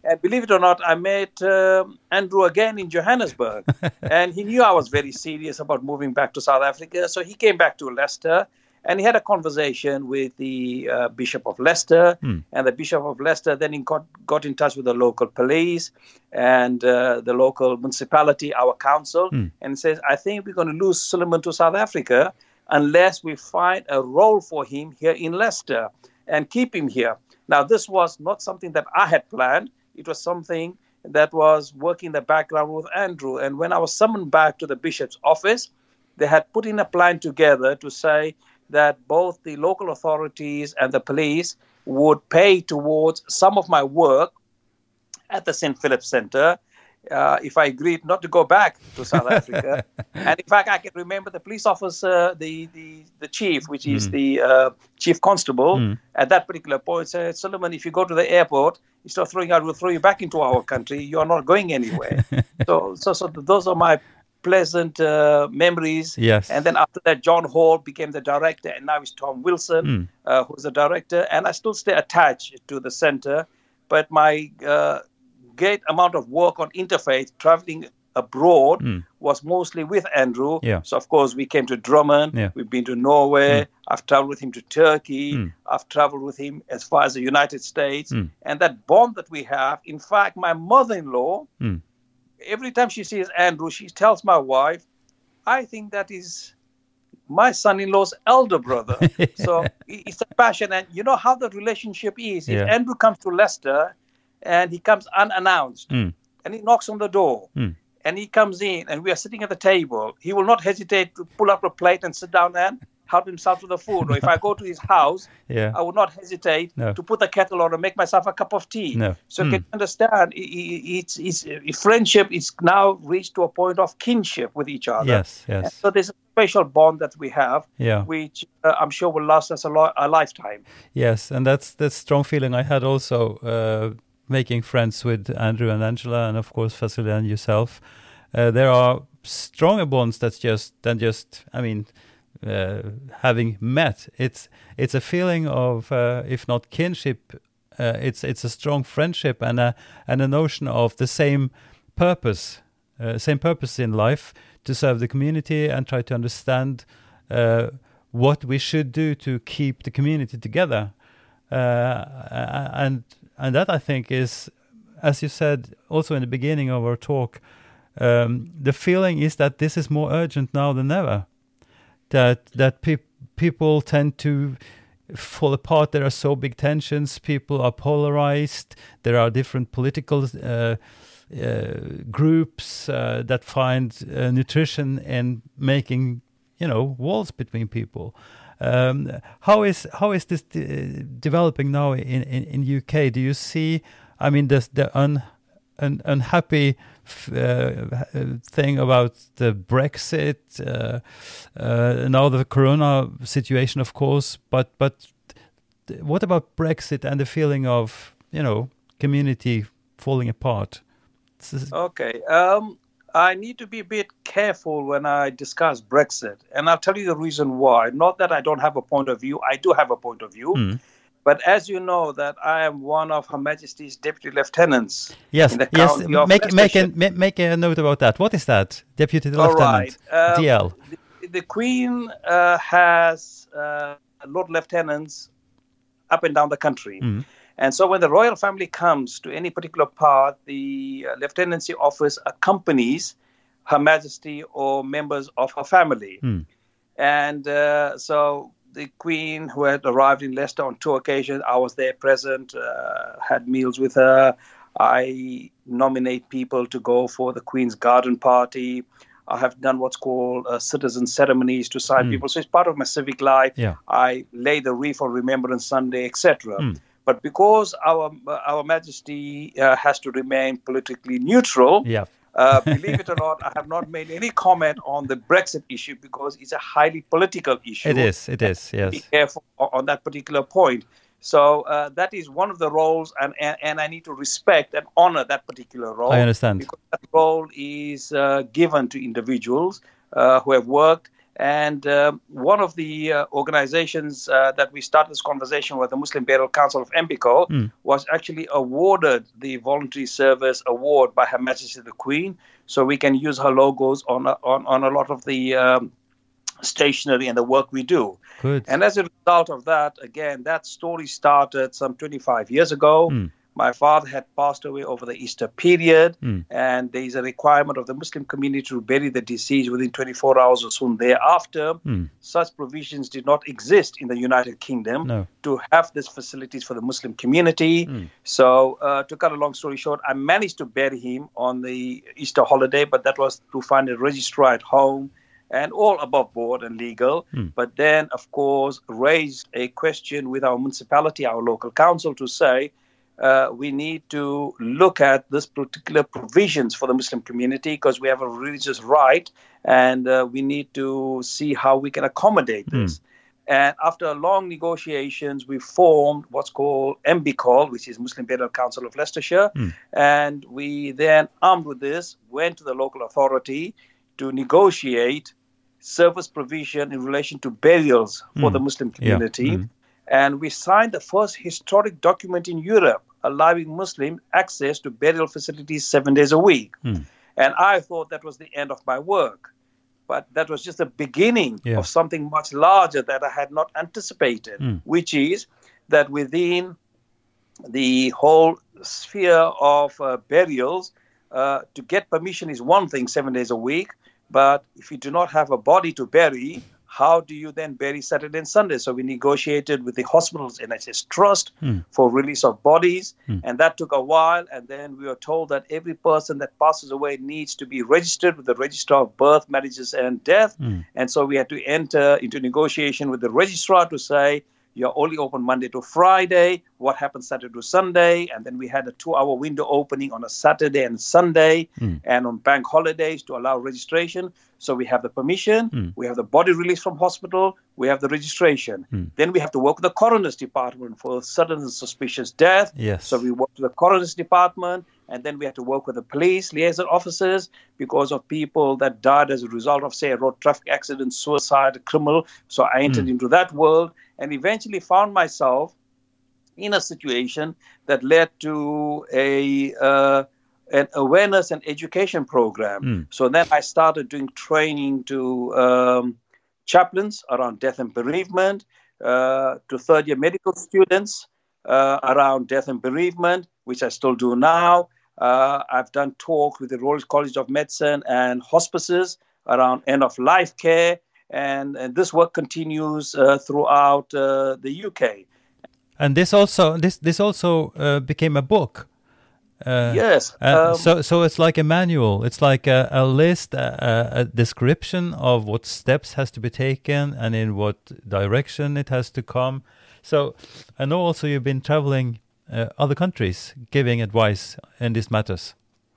And believe it or not, I met um Andrew again in Johannesburg. and he knew I was very serious about moving back to South Africa. So he came back to Leicester and he had a conversation with the uh, Bishop of Leicester. And the Bishop of Leicester then he got, got in touch with the local police and uh, the local municipality, our council, and says, I think we're going to lose Suleiman to South Africa unless we find a role for him here in Leicester and keep him here. Now, this was not something that I had planned. It was something that was working in the background with Andrew. And when I was summoned back to the bishop's office, they had put in a plan together to say that both the local authorities and the police would pay towards some of my work at the St. Philip Center uh, if I agreed not to go back to South Africa. and in fact, I can remember the police officer, the, the, the chief, which is the uh, chief constable, at that particular point said, Solomon, if you go to the airport, you start throwing out, we'll throw you back into our country. You are not going anywhere. so, so, so those are my pleasant uh, memories. Yes. And then after that, John Hall became the director, and now it's Tom Wilson, uh, who's the director. And I still stay attached to the center, but my uh, great amount of work on interfaith, traveling abroad, hmm. was mostly with Andrew. Yeah. So of course we came to Drammen. Yeah. We've been to Norway. Hmm. I've traveled with him to Turkey. Hmm. I've traveled with him as far as the United States. And that bond that we have. In fact, my mother-in-law, every time she sees Andrew, she tells my wife, "I think that is." My son-in-law's elder brother, so it's a passion, and you know how the relationship is. If Yeah. Andrew comes to Leicester, and he comes unannounced, Mm. and he knocks on the door, Mm. and he comes in, and we are sitting at the table. He will not hesitate to pull up a plate and sit down and help himself to the food. Or if I go to his house, Yeah. I would not hesitate No. to put the kettle on and make myself a cup of tea. No. So Mm. can you understand? It's, it's, uh, friendship is now reached to a point of kinship with each other. Yes, And yes. so there's a special bond that we have, Yeah. which uh, I'm sure will last us a, lo- a lifetime. Yes, and that's that strong feeling I had also uh, making friends with Andrew and Angela, and of course Fasili and yourself. Uh, there are stronger bonds that's just than just. I mean, uh, having met. It's it's a feeling of uh, if not kinship, uh, it's it's a strong friendship and a and a notion of the same purpose, uh, same purpose in life to serve the community and try to understand uh, what we should do to keep the community together. Uh, and and that I think is, as you said also in the beginning of our talk, um, the feeling is that this is more urgent now than ever. That that peop people tend to fall apart. There are so big tensions. People are polarized. There are different political uh, uh, groups uh, that find uh, nutrition in making, you know, walls between people. Um, how is how is this de- developing now in, in, in UK? Do you see? I mean, the the un, un, unhappy uh, thing about the Brexit, uh, uh, now the Corona situation, of course. But but what about Brexit and the feeling of you know community falling apart? Okay. Um, I need to be a bit careful when I discuss Brexit. And I'll tell you the reason why. Not that I don't have a point of view, I do have a point of view. Mm. But as you know, that I am one of Her Majesty's deputy lieutenants. Yes, yes. Make make a make a note about that. What is that, Deputy All Lieutenant? right. Um, DL. The, the Queen uh, has uh, Lord Lieutenants up and down the country. Mm. And so when the royal family comes to any particular part, the uh, lieutenancy office accompanies Her Majesty or members of her family. Mm. And uh, so the Queen, who had arrived in Leicester on two occasions, I was there present, uh, had meals with her. I nominate people to go for the Queen's garden party. I have done what's called uh, citizen ceremonies to sign Mm. people. So it's part of my civic life. Yeah. I lay the wreath on Remembrance Sunday, etc. Mm. But because our our Majesty uh, has to remain politically neutral, Yeah. uh, believe it or not, I have not made any comment on the Brexit issue because it's a highly political issue. It is. It is. Be Yes. careful on that particular point. So uh, that is one of the roles, and, and, and I need to respect and honor that particular role. I understand. Because that role is uh, given to individuals uh, who have worked. And um one of the uh, organizations uh, that we started this conversation with, the Muslim Burial Council of MBCOL, was actually awarded the Voluntary Service Award by Her Majesty the Queen. So we can use her logos on a, on, on a lot of the um, stationery and the work we do. Good. And as a result of that, again, that story started some 25 years ago. My father had passed away over the Easter period, hmm. and there is a requirement of the Muslim community to bury the deceased within 24 hours or soon thereafter. Hmm. Such provisions did not exist in the United Kingdom No. to have these facilities for the Muslim community. Hmm. So, uh, to cut a long story short, I managed to bury him on the Easter holiday, but that was to find a registrar at home and all above board and legal. But then, of course, raised a question with our municipality, our local council, to say uh, we need to look at this particular provisions for the Muslim community because we have a religious right, and uh, we need to see how we can accommodate this. And after long negotiations, we formed what's called MBCOL, which is Muslim Burial Council of Leicestershire. And we then, armed with this, went to the local authority to negotiate service provision in relation to burials for the Muslim Yeah. And we signed the first historic document in Europe allowing Muslim access to burial facilities seven days a week. And I thought that was the end of my work. But that was just the beginning Yeah. of something much larger that I had not anticipated, which is that within the whole sphere of uh, burials, uh, to get permission is one thing seven days a week. But if you do not have a body to bury, how do you then bury Saturday and Sunday? So we negotiated with the hospital's NHS trust hmm. for release of bodies, hmm. and that took a while. And then we were told that every person that passes away needs to be registered with the registrar of birth, marriages, and death. Hmm. And so we had to enter into negotiation with the registrar to say, you're only open Monday to Friday. What happens Saturday to Sunday? And then we had a two hour window opening on a Saturday and Sunday hmm. and on bank holidays to allow registration. So we have the permission, hmm. we have the body release from hospital, we have the registration. Hmm. Then we have to work with the coroner's department for sudden and suspicious death. Yes. So we work with the coroner's department and then we have to work with the police liaison officers because of people that died as a result of, say, a road traffic accident, suicide, criminal. So I entered into that world and eventually found myself in a situation that led to a uh, an awareness and education program. So then I started doing training to um, chaplains around death and bereavement, uh, to third year medical students uh, around death and bereavement, which I still do now. Uh, I've done talks with the Royal College of Medicine and hospices around end of life care. And, and this work continues uh, throughout uh, the UK. And this also this this also uh, became a book. Uh, Yes, um, so so it's like a manual. It's like a, a list, a, a description of what steps has to be taken and in what direction it has to come. So I know also you've been traveling uh, other countries, giving advice in these matters.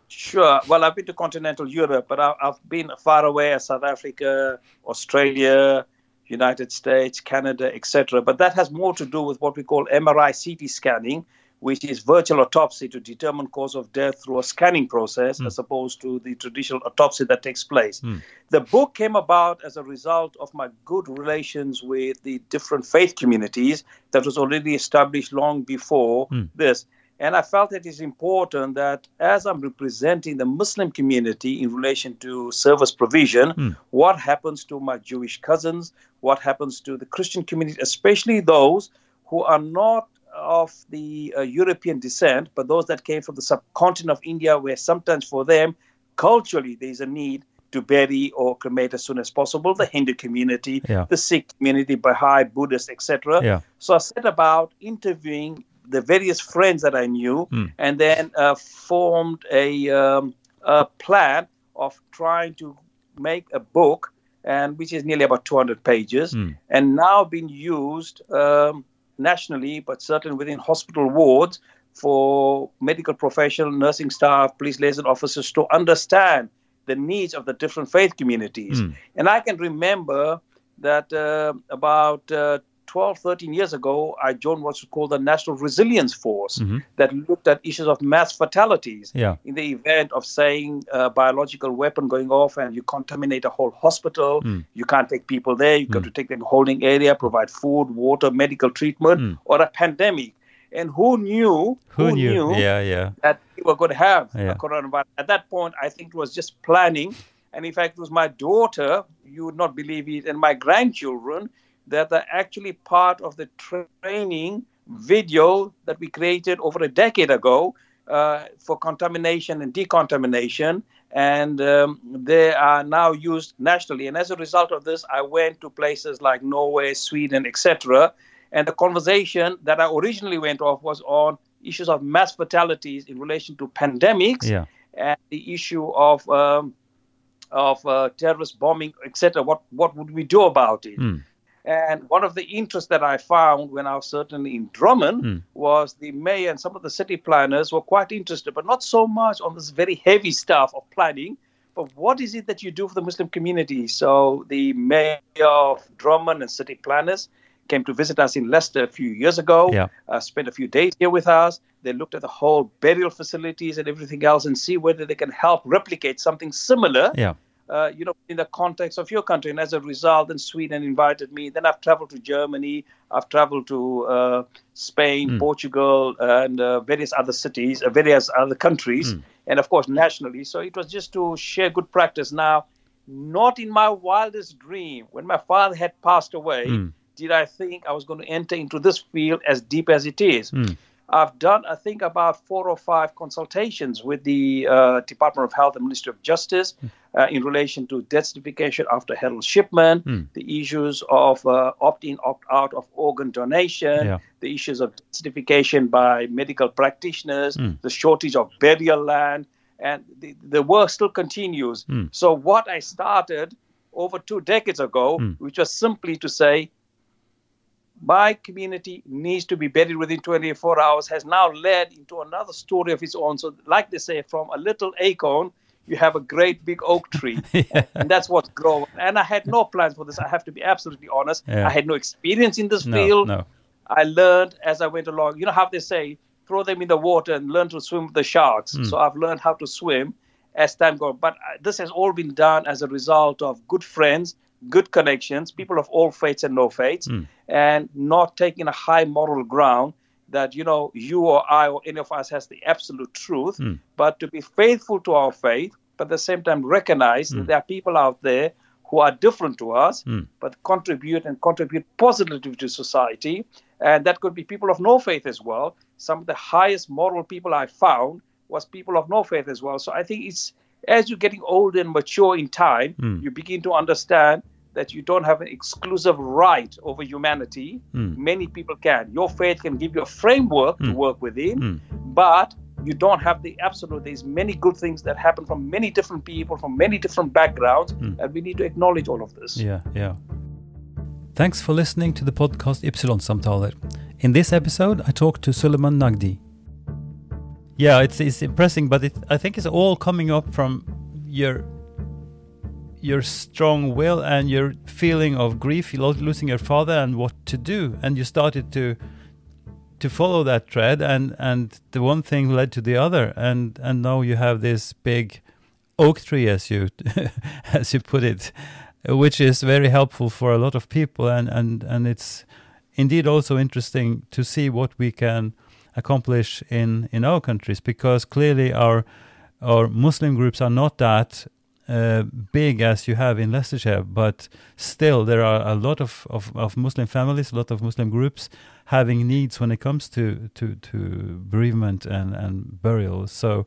Sure. Well, I've been to continental Europe, but I've been far away as South Africa, Australia, United States, Canada, etc. But that has more to do with what we call MRI CT scanning, which is virtual autopsy to determine cause of death through a scanning process hmm. as opposed to the traditional autopsy that takes place. Hmm. The book came about as a result of my good relations with the different faith communities that was already established long before hmm. this. And I felt it is important that as I'm representing the Muslim community in relation to service provision, what happens to my Jewish cousins, what happens to the Christian community, especially those who are not of the uh, European descent, but those that came from the subcontinent of India, where sometimes for them, culturally, there is a need to bury or cremate as soon as possible. The Hindu community, Yeah. the Sikh community, Baha'i, Buddhist, etc. Yeah. So I set about interviewing the various friends that I knew, and then uh, formed a, um, a plan of trying to make a book, and which is nearly about 200 pages, and now being used um, nationally, but certainly within hospital wards for medical professional, nursing staff, police liaison officers to understand the needs of the different faith communities. And I can remember that uh, about uh, 12, 13 years ago, I joined what's called the National Resilience Force Mhm. that looked at issues of mass fatalities. Yeah. In the event of saying a biological weapon going off and you contaminate a whole hospital, Mm. you can't take people there. You've got to take them to holding area, provide food, water, medical treatment, Mm. or a pandemic. And who knew? Who, knew? Yeah, yeah. that we were going to have Yeah. a coronavirus. At that point, I think it was just planning. And in fact, it was my daughter, you would not believe it, and my grandchildren that are actually part of the training video that we created over a decade ago uh, for contamination and decontamination. And um, they are now used nationally. And as a result of this, I went to places like Norway, Sweden, etc. And the conversation that I originally went off was on issues of mass fatalities in relation to pandemics Yeah. and the issue of um, of uh, terrorist bombing, etc. What what would we do about it? Mm. And one of the interests that I found when I was certainly in Drammen Mm. was the mayor and some of the city planners were quite interested, but not so much on this very heavy stuff of planning. But what is it that you do for the Muslim community? So the mayor of Drammen and city planners came to visit us in Leicester a few years ago. Yeah. Uh, spent a few days here with us. They looked at the whole burial facilities and everything else and see whether they can help replicate something similar Yeah. Uh, you know, in the context of your country. And as a result, then Sweden invited me. Then I've traveled to Germany. I've traveled to uh, Spain, Mm. Portugal, and uh, various other cities, uh, various other countries, Mm. and of course nationally. So it was just to share good practice. Now, not in my wildest dream, when my father had passed away, Mm. did I think I was going to enter into this field as deep as it is. Mm. I've done, I think, about four or five consultations with the uh, Department of Health and Ministry of Justice uh, in relation to death certification after Harold Shipman, Mm. the issues of uh, opt-in, opt-out of organ donation, Yeah. the issues of certification by medical practitioners, Mm. the shortage of burial land, and the, the work still continues. Mm. So what I started over two decades ago, Mm. which was simply to say, my community needs to be buried within 24 hours has now led into another story of its own. So, like they say, from a little acorn, you have a great big oak tree. and that's what's grown. And I had no plans for this. I have to be absolutely honest. Yeah. I had no experience in this No, field. no. I learned as I went along. You know how they say, throw them in the water and learn to swim with the sharks. Mm. So I've learned how to swim as time goes. But uh, this has all been done as a result of good friends, good connections, people of all faiths and no faiths, Mm. and not taking a high moral ground that you know you or I or any of us has the absolute truth, Mm. but to be faithful to our faith, but at the same time recognize Mm. that there are people out there who are different to us, Mm. but contribute and contribute positively to society. And that could be people of no faith as well. Some of the highest moral people I found was people of no faith as well. So I think it's as you're getting older and mature in time, Mm. you begin to understand that you don't have an exclusive right over humanity. Mm. Many people can. Your faith can give you a framework to Mm. work within, Mm. but you don't have the absolute. There's many good things that happen from many different people, from many different backgrounds, Mm. and we need to acknowledge all of this. Yeah, yeah. Thanks for listening to the podcast Ypsilon Samtaler. In this episode, I talked to Suleiman Nagdi. Yeah, it's it's impressive, but it, I think it's all coming up from your your strong will and your feeling of grief, lo- losing your father, and what to do, and you started to to follow that thread, and and the one thing led to the other, and and now you have this big oak tree, as you as you put it, which is very helpful for a lot of people, and and and it's indeed also interesting to see what we can accomplish in in our countries because clearly our our Muslim groups are not that uh, big as you have in Leicestershire, but still there are a lot of, of, of Muslim families, a lot of Muslim groups having needs when it comes to to, to bereavement and, and burial. So,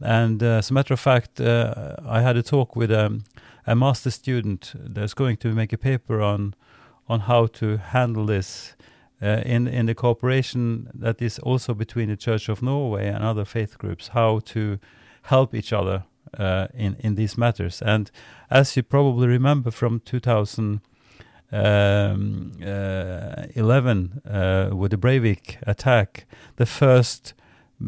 and uh, as a matter of fact, uh, I had a talk with um, a master student that's going to make a paper on on how to handle this uh, in in the cooperation that is also between the Church of Norway and other faith groups, how to help each other uh, in in these matters. And as you probably remember from 2011 uh, with the Breivik attack, the first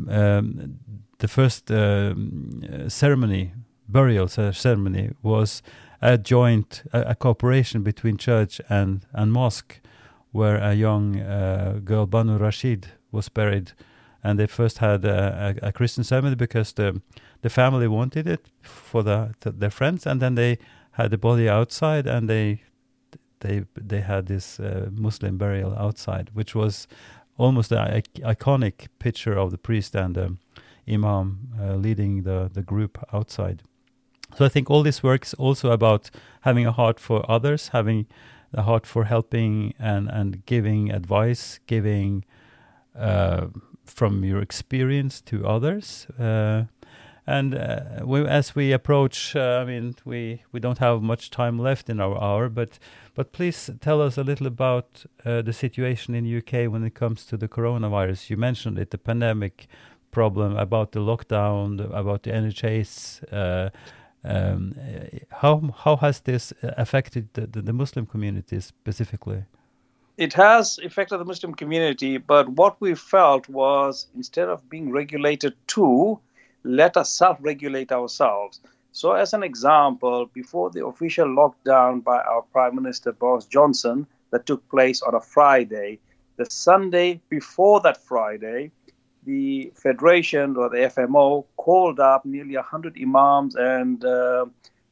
um, the first um, uh, ceremony burial ceremony was a joint a, a cooperation between church and and mosque where a young uh, girl, Bano Rashid, was buried. And they first had a, a, a Christian ceremony because the the family wanted it for the, th their friends, and then they had the body outside, and they they they had this uh, Muslim burial outside, which was almost an iconic picture of the priest and the imam uh, leading the the group outside. So I think all this works also about having a heart for others, having a heart for helping and and giving advice, giving uh, from your experience to others. Uh, and uh, we, as we approach, uh, I mean, we, we don't have much time left in our hour, but but please tell us a little about uh, the situation in UK when it comes to the coronavirus. You mentioned it, the pandemic problem, about the lockdown, about the NHS. Uh, um, how how has this affected the, the, the Muslim community specifically? it has affected the Muslim community, but what we felt was instead of being regulated to, let us self regulate ourselves. So, as an example, before the official lockdown by our Prime Minister Boris Johnson that took place on a Friday, the Sunday before that Friday, the Federation or the FMO called up nearly 100 imams and uh,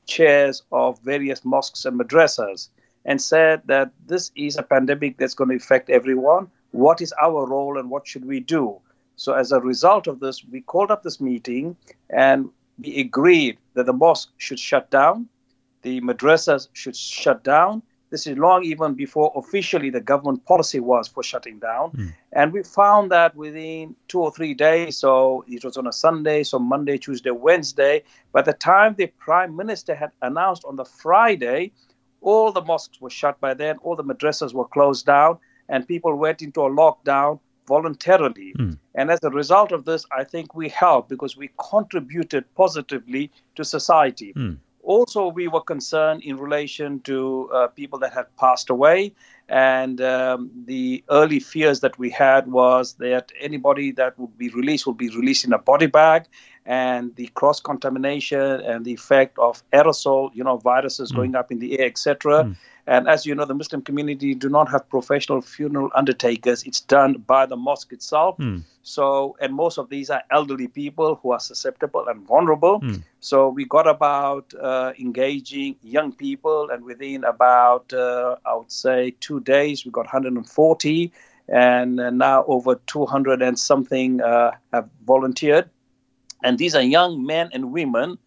chairs of various mosques and madrasas and said that this is a pandemic that's going to affect everyone. What is our role and what should we do? So, as a result of this, we called up this meeting and we agreed that the mosque should shut down, the madrasas should shut down. This is long even before officially the government policy was for shutting down. Mm. And we found that within two or three days, so it was on a Sunday, so Monday, Tuesday, Wednesday, by the time the prime minister had announced on the Friday, all the mosques were shut by then, all the madrasas were closed down, and people went into a lockdown voluntarily. Mm. And as a result of this, I think we helped because we contributed positively to society. Mm. Also, we were concerned in relation to uh, people that had passed away. And um, the early fears that we had was that anybody that would be released would be released in a body bag, and the cross contamination and the effect of aerosol, you know, viruses mm. going up in the air, etc. And as you know, the Muslim community do not have professional funeral undertakers. It's done by the mosque itself. Mm. So, and most of these are elderly people who are susceptible and vulnerable. Mm. So, we got about uh, engaging young people, and within about, uh, I would say, two days, we got 140, and uh, now over 200 and something uh, have volunteered. And these are young men and women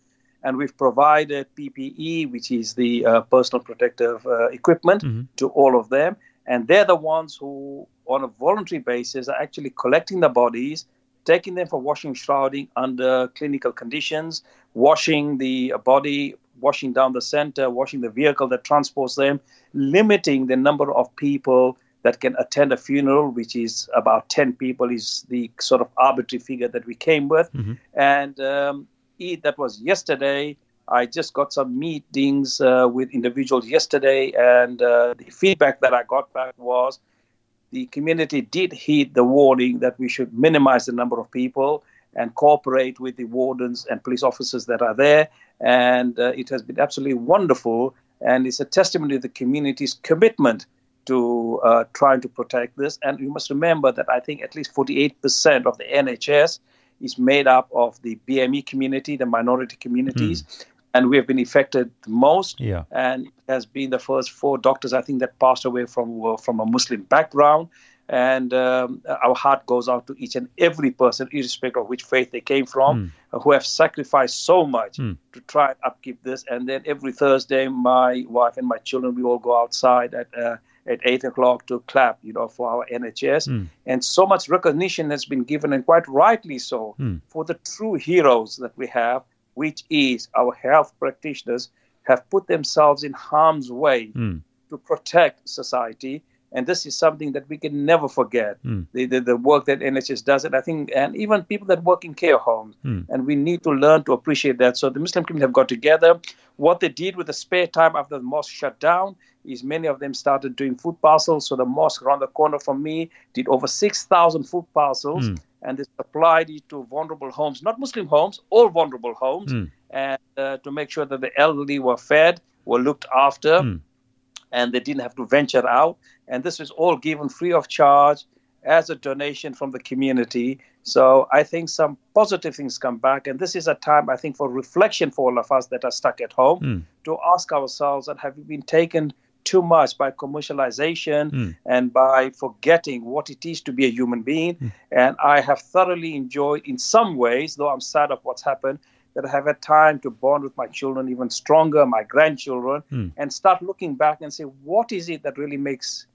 and we've provided PPE, which is the uh, personal protective uh, equipment, mm-hmm. to all of them. And they're the ones who, on a voluntary basis, are actually collecting the bodies, taking them for washing, shrouding under clinical conditions, washing the body, washing down the center, washing the vehicle that transports them, limiting the number of people that can attend a funeral, which is about 10 people, is the sort of arbitrary figure that we came with. Mm-hmm. And um, Eid that was yesterday. I just got some meetings uh, with individuals yesterday, and uh, the feedback that I got back was the community did heed the warning that we should minimize the number of people and cooperate with the wardens and police officers that are there. And uh, it has been absolutely wonderful, and it's a testimony to the community's commitment to uh, trying to protect this. And you must remember that I think at least 48% of the NHS is made up of the BME community, the minority communities. Mm. And we have been affected the most. Yeah. And has been the first four doctors, I think, that passed away from from a Muslim background. And um, our heart goes out to each and every person, irrespective of which faith they came from, mm. who have sacrificed so much mm. to try and upkeep this. And then every Thursday, my wife and my children, we all go outside at uh, at eight o'clock to clap, you know, for our NHS. Mm. And so much recognition has been given, and quite rightly so, mm. for the true heroes that we have, which is our health practitioners have put themselves in harm's way mm. to protect society. And this is something that we can never forget. Hmm. The, the, the, work that NHS does, and I think, and even people that work in care homes, hmm. and we need to learn to appreciate that. So the Muslim community have got together. What they did with the spare time after the mosque shut down, is many of them started doing food parcels. So the mosque around the corner from me did over 6,000 food parcels. Mm. And they supplied it to vulnerable homes, not Muslim homes, all vulnerable homes, mm. and uh, to make sure that the elderly were fed, were looked after, mm. and they didn't have to venture out. and this was all given free of charge as a donation from the community. So I think some positive things come back, and this is a time I think for reflection for all of us that are stuck at home to ask ourselves: that have we been taken too much by commercialization hmm. and by forgetting what it is to be a human being? Hmm. And I have thoroughly enjoyed, in some ways, though I'm sad of what's happened, that I have had time to bond with my children even stronger, my grandchildren, hmm. and start looking back and say, what is it that really makes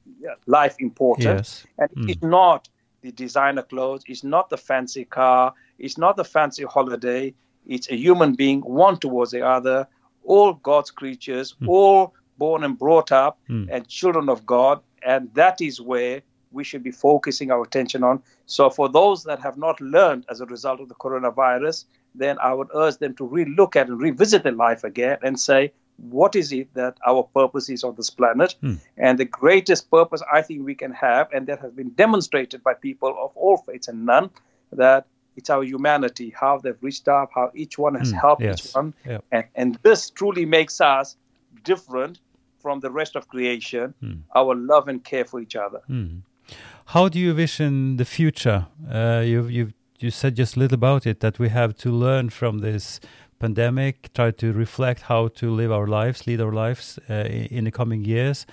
life important? Yes. And it's not the designer clothes, it's not the fancy car, it's not the fancy holiday, it's a human being, one towards the other, all God's creatures, all born and brought up, hmm. and children of God. And that is where we should be focusing our attention on. So, for those that have not learned as a result of the coronavirus, then I would urge them to re-look at and revisit their life again and say, what is it that our purpose is on this planet? Hmm. And the greatest purpose I think we can have, and that has been demonstrated by people of all faiths and none, that it's our humanity, how they've reached up, how each one has hmm. helped yes. each one. Yep. And, and this truly makes us different from the rest of creation, our love and care for each other. How do you vision the future? Uh, you you you said just a little about it that we have to learn from this pandemic, try to reflect how to live our lives, lead our lives uh, in the coming years.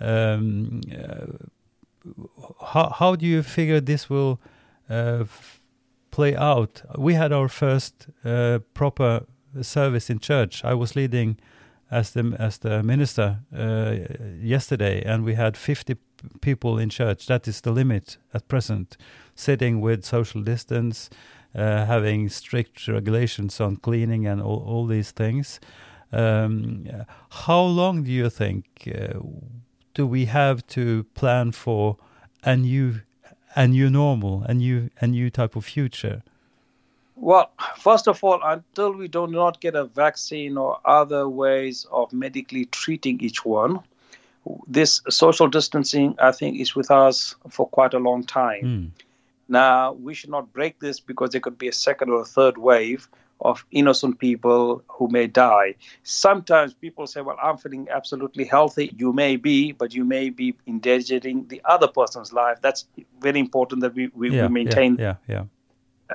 Um, uh, how how do you figure this will uh, f- play out? We had our first uh, proper service in church. I was leading as the as the minister uh, yesterday, and we had 50 people in church. That is the limit at present. Sitting with social distance, uh, having strict regulations on cleaning and all, all these things. Um, how long do you think uh, do we have to plan for a new a new normal, a new a new type of future? Well, first of all, until we do not get a vaccine or other ways of medically treating each one, this social distancing, I think, is with us for quite a long time. Hmm. Now, we should not break this because there could be a second or a third wave of innocent people who may die. Sometimes people say, Well, I'm feeling absolutely healthy. You may be, but you may be endangering the other person's life. That's very important that we, we, we maintain Yeah, yeah,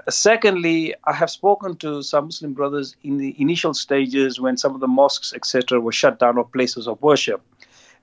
Secondly, I have spoken to some Muslim brothers in the initial stages when some of the mosques, etc., were shut down or places of worship.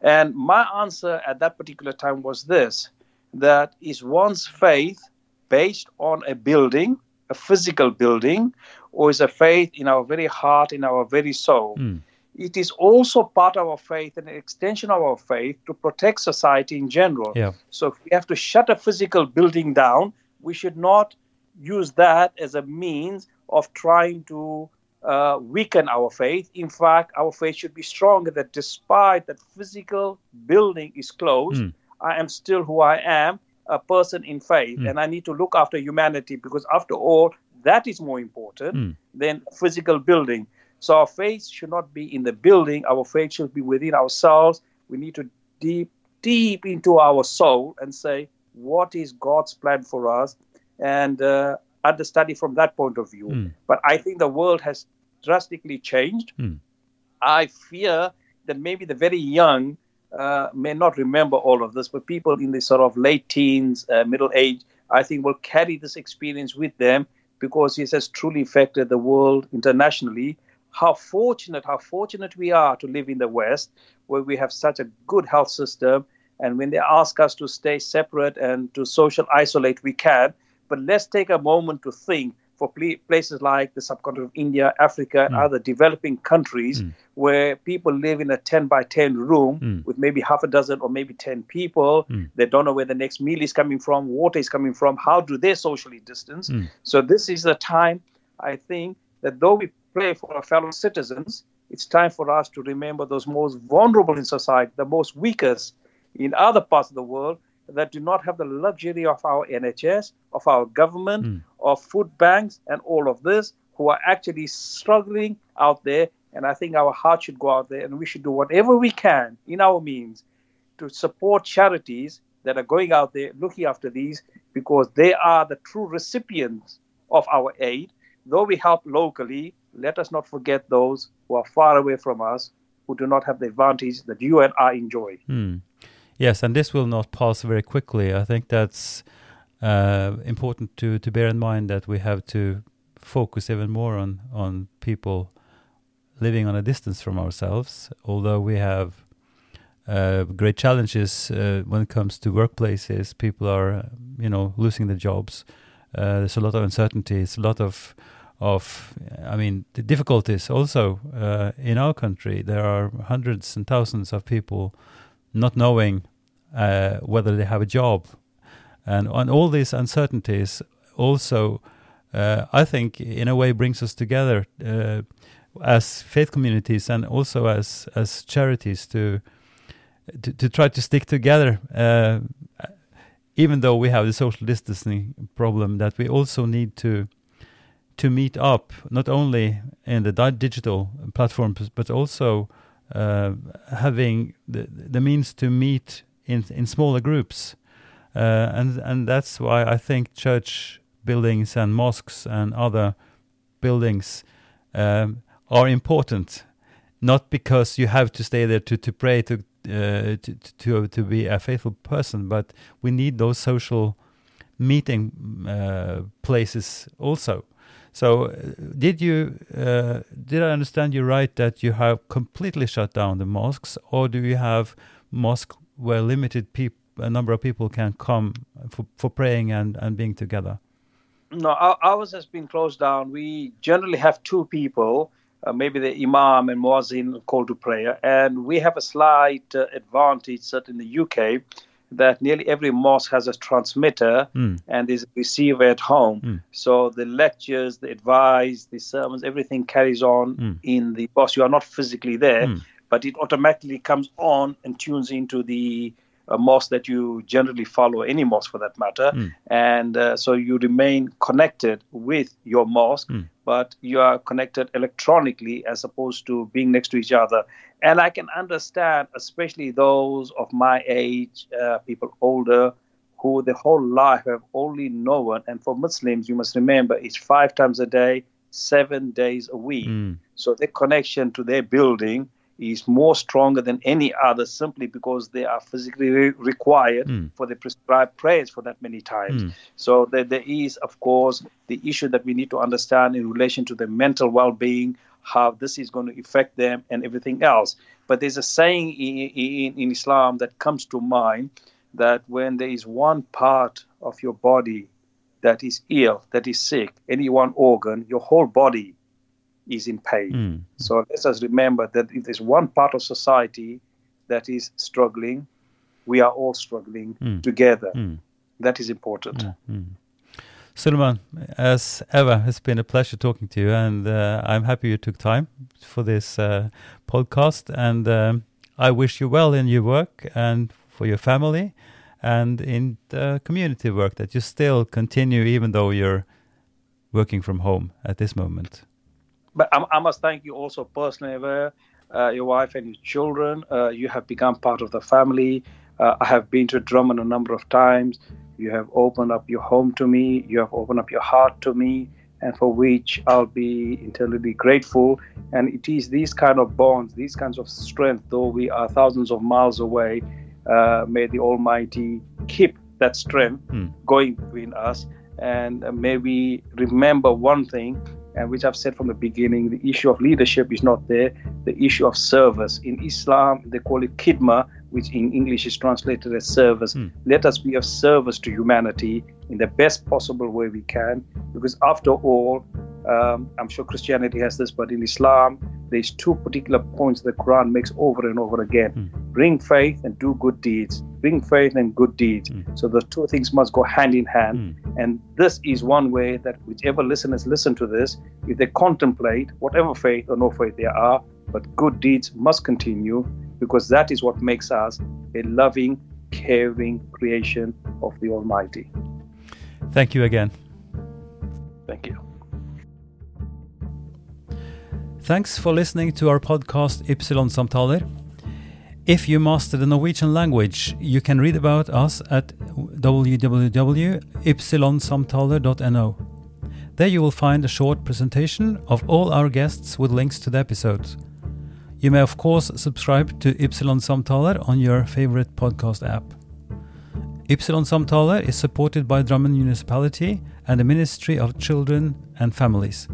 And my answer at that particular time was this that is one's faith based on a building, a physical building, or is a faith in our very heart, in our very soul? Hmm. It is also part of our faith and an extension of our faith to protect society in general. Yeah. So if we have to shut a physical building down, we should not use that as a means of trying to uh, weaken our faith. In fact, our faith should be stronger that despite that physical building is closed, hmm. I am still who I am, a person in faith, hmm. and I need to look after humanity because, after all, that is more important hmm. than physical building. So our faith should not be in the building. Our faith should be within ourselves. We need to deep, deep into our soul and say, what is God's plan for us? And uh, understudy from that point of view. But I think the world has drastically changed. I fear that maybe the very young uh, may not remember all of this, but people in the sort of late teens, uh, middle age, I think will carry this experience with them because it has truly affected the world internationally. How fortunate, how fortunate we are to live in the West, where we have such a good health system. And when they ask us to stay separate and to social isolate, we can. But let's take a moment to think for pl- places like the subcontinent of India, Africa, and other developing countries mm. where people live in a 10 by 10 room mm. with maybe half a dozen or maybe 10 people. They don't know where the next meal is coming from, water is coming from. How do they socially distance? So, this is the time, I think, that though we pray for our fellow citizens, it's time for us to remember those most vulnerable in society, the most weakest in other parts of the world that do not have the luxury of our NHS, of our government, hmm. of food banks, and all of this, who are actually struggling out there. And I think our heart should go out there and we should do whatever we can in our means to support charities that are going out there looking after these because they are the true recipients of our aid. Though we help locally, let us not forget those who are far away from us who do not have the advantage that you and I enjoy. Hmm. Yes, and this will not pass very quickly. I think that's uh, important to, to bear in mind that we have to focus even more on, on people living on a distance from ourselves, although we have uh, great challenges uh, when it comes to workplaces. People are, you know, losing their jobs. Uh, there's a lot of uncertainties, a lot of, of, I mean, the difficulties. Also, uh, in our country, there are hundreds and thousands of people not knowing uh, whether they have a job, and on all these uncertainties, also, uh, I think, in a way, brings us together as faith communities and also as as charities to to, to try to stick together uh, even though we have the social distancing problem that we also need to to meet up not only in the digital platforms but also uh, having the the means to meet in in smaller groups uh, and and that's why I think church buildings and mosques and other buildings um, are important, not because you have to stay there to, to pray to, uh, to, to to be a faithful person, but we need those social meeting uh, places also. So, uh, did you uh, did I understand you right that you have completely shut down the mosques, or do you have mosques where limited a number of people can come for, for praying and, and being together? No, ours has been closed down. We generally have two people uh, maybe the imam and muazzin call to prayer. And we have a slight uh, advantage, certainly in the UK, that nearly every mosque has a transmitter mm. and a receiver at home. Mm. So the lectures, the advice, the sermons, everything carries on mm. in the mosque. You are not physically there, hmm. but it automatically comes on and tunes into the a mosque that you generally follow, any mosque for that matter. Mm. And uh, so you remain connected with your mosque, mm. But you are connected electronically as opposed to being next to each other. And I can understand, especially those of my age, uh, people older, who the whole life have only known. And for Muslims, you must remember it's five times a day, seven days a week. Mm. So the connection to their building is more stronger than any other simply because they are physically re- required mm. for the prescribed prayers for that many times. Mm. So there, there is, of course, the issue that we need to understand in relation to the mental well-being, how this is going to affect them, and everything else. But there's a saying in, in, in Islam that comes to mind that when there is one part of your body that is ill, that is sick, any one organ, your whole body is in pain. Mm. So let us remember that if there's one part of society that is struggling, we are all struggling mm. together. Mm. That is important. Hmm. Hmm. Suleiman, as ever, it's been a pleasure talking to you, and uh, I'm happy you took time for this uh, podcast. And um, I wish you well in your work and for your family, and in the community work that you still continue, even though you're working from home at this moment but I, I, must thank you also personally, uh, your wife and your children. Uh, you have become part of the family. Uh, I have been to Drammen a number of times. You have opened up your home to me. You have opened up your heart to me, and for which I'll be eternally grateful. And it is these kind of bonds, these kinds of strength, though we are thousands of miles away. Uh, may the Almighty keep that strength mm. going between us. And uh, may we remember one thing and which I've said from the beginning, the issue of leadership is not there. The issue of service. In Islam, they call it khidma, which in English is translated as service. Mm. Let us be of service to humanity in the best possible way we can, because after all, um, I'm sure Christianity has this, but in Islam, there's two particular points the Quran makes over and over again: mm. bring faith and do good deeds. Bring faith and good deeds. Mm. So the two things must go hand in hand. Mm. And this is one way that whichever listeners listen to this, if they contemplate whatever faith or no faith there are, but good deeds must continue because that is what makes us a loving, caring creation of the Almighty. Thank you again. Thank you. Thanks for listening to our podcast Ypsilon Samtaler. If you master the Norwegian language, you can read about us at www.ypsilonsamtaler.no. There you will find a short presentation of all our guests with links to the episodes. You may, of course, subscribe to Ypsilon Samtaler on your favorite podcast app. Ypsilon Samtaler is supported by Drammen Municipality and the Ministry of Children and Families.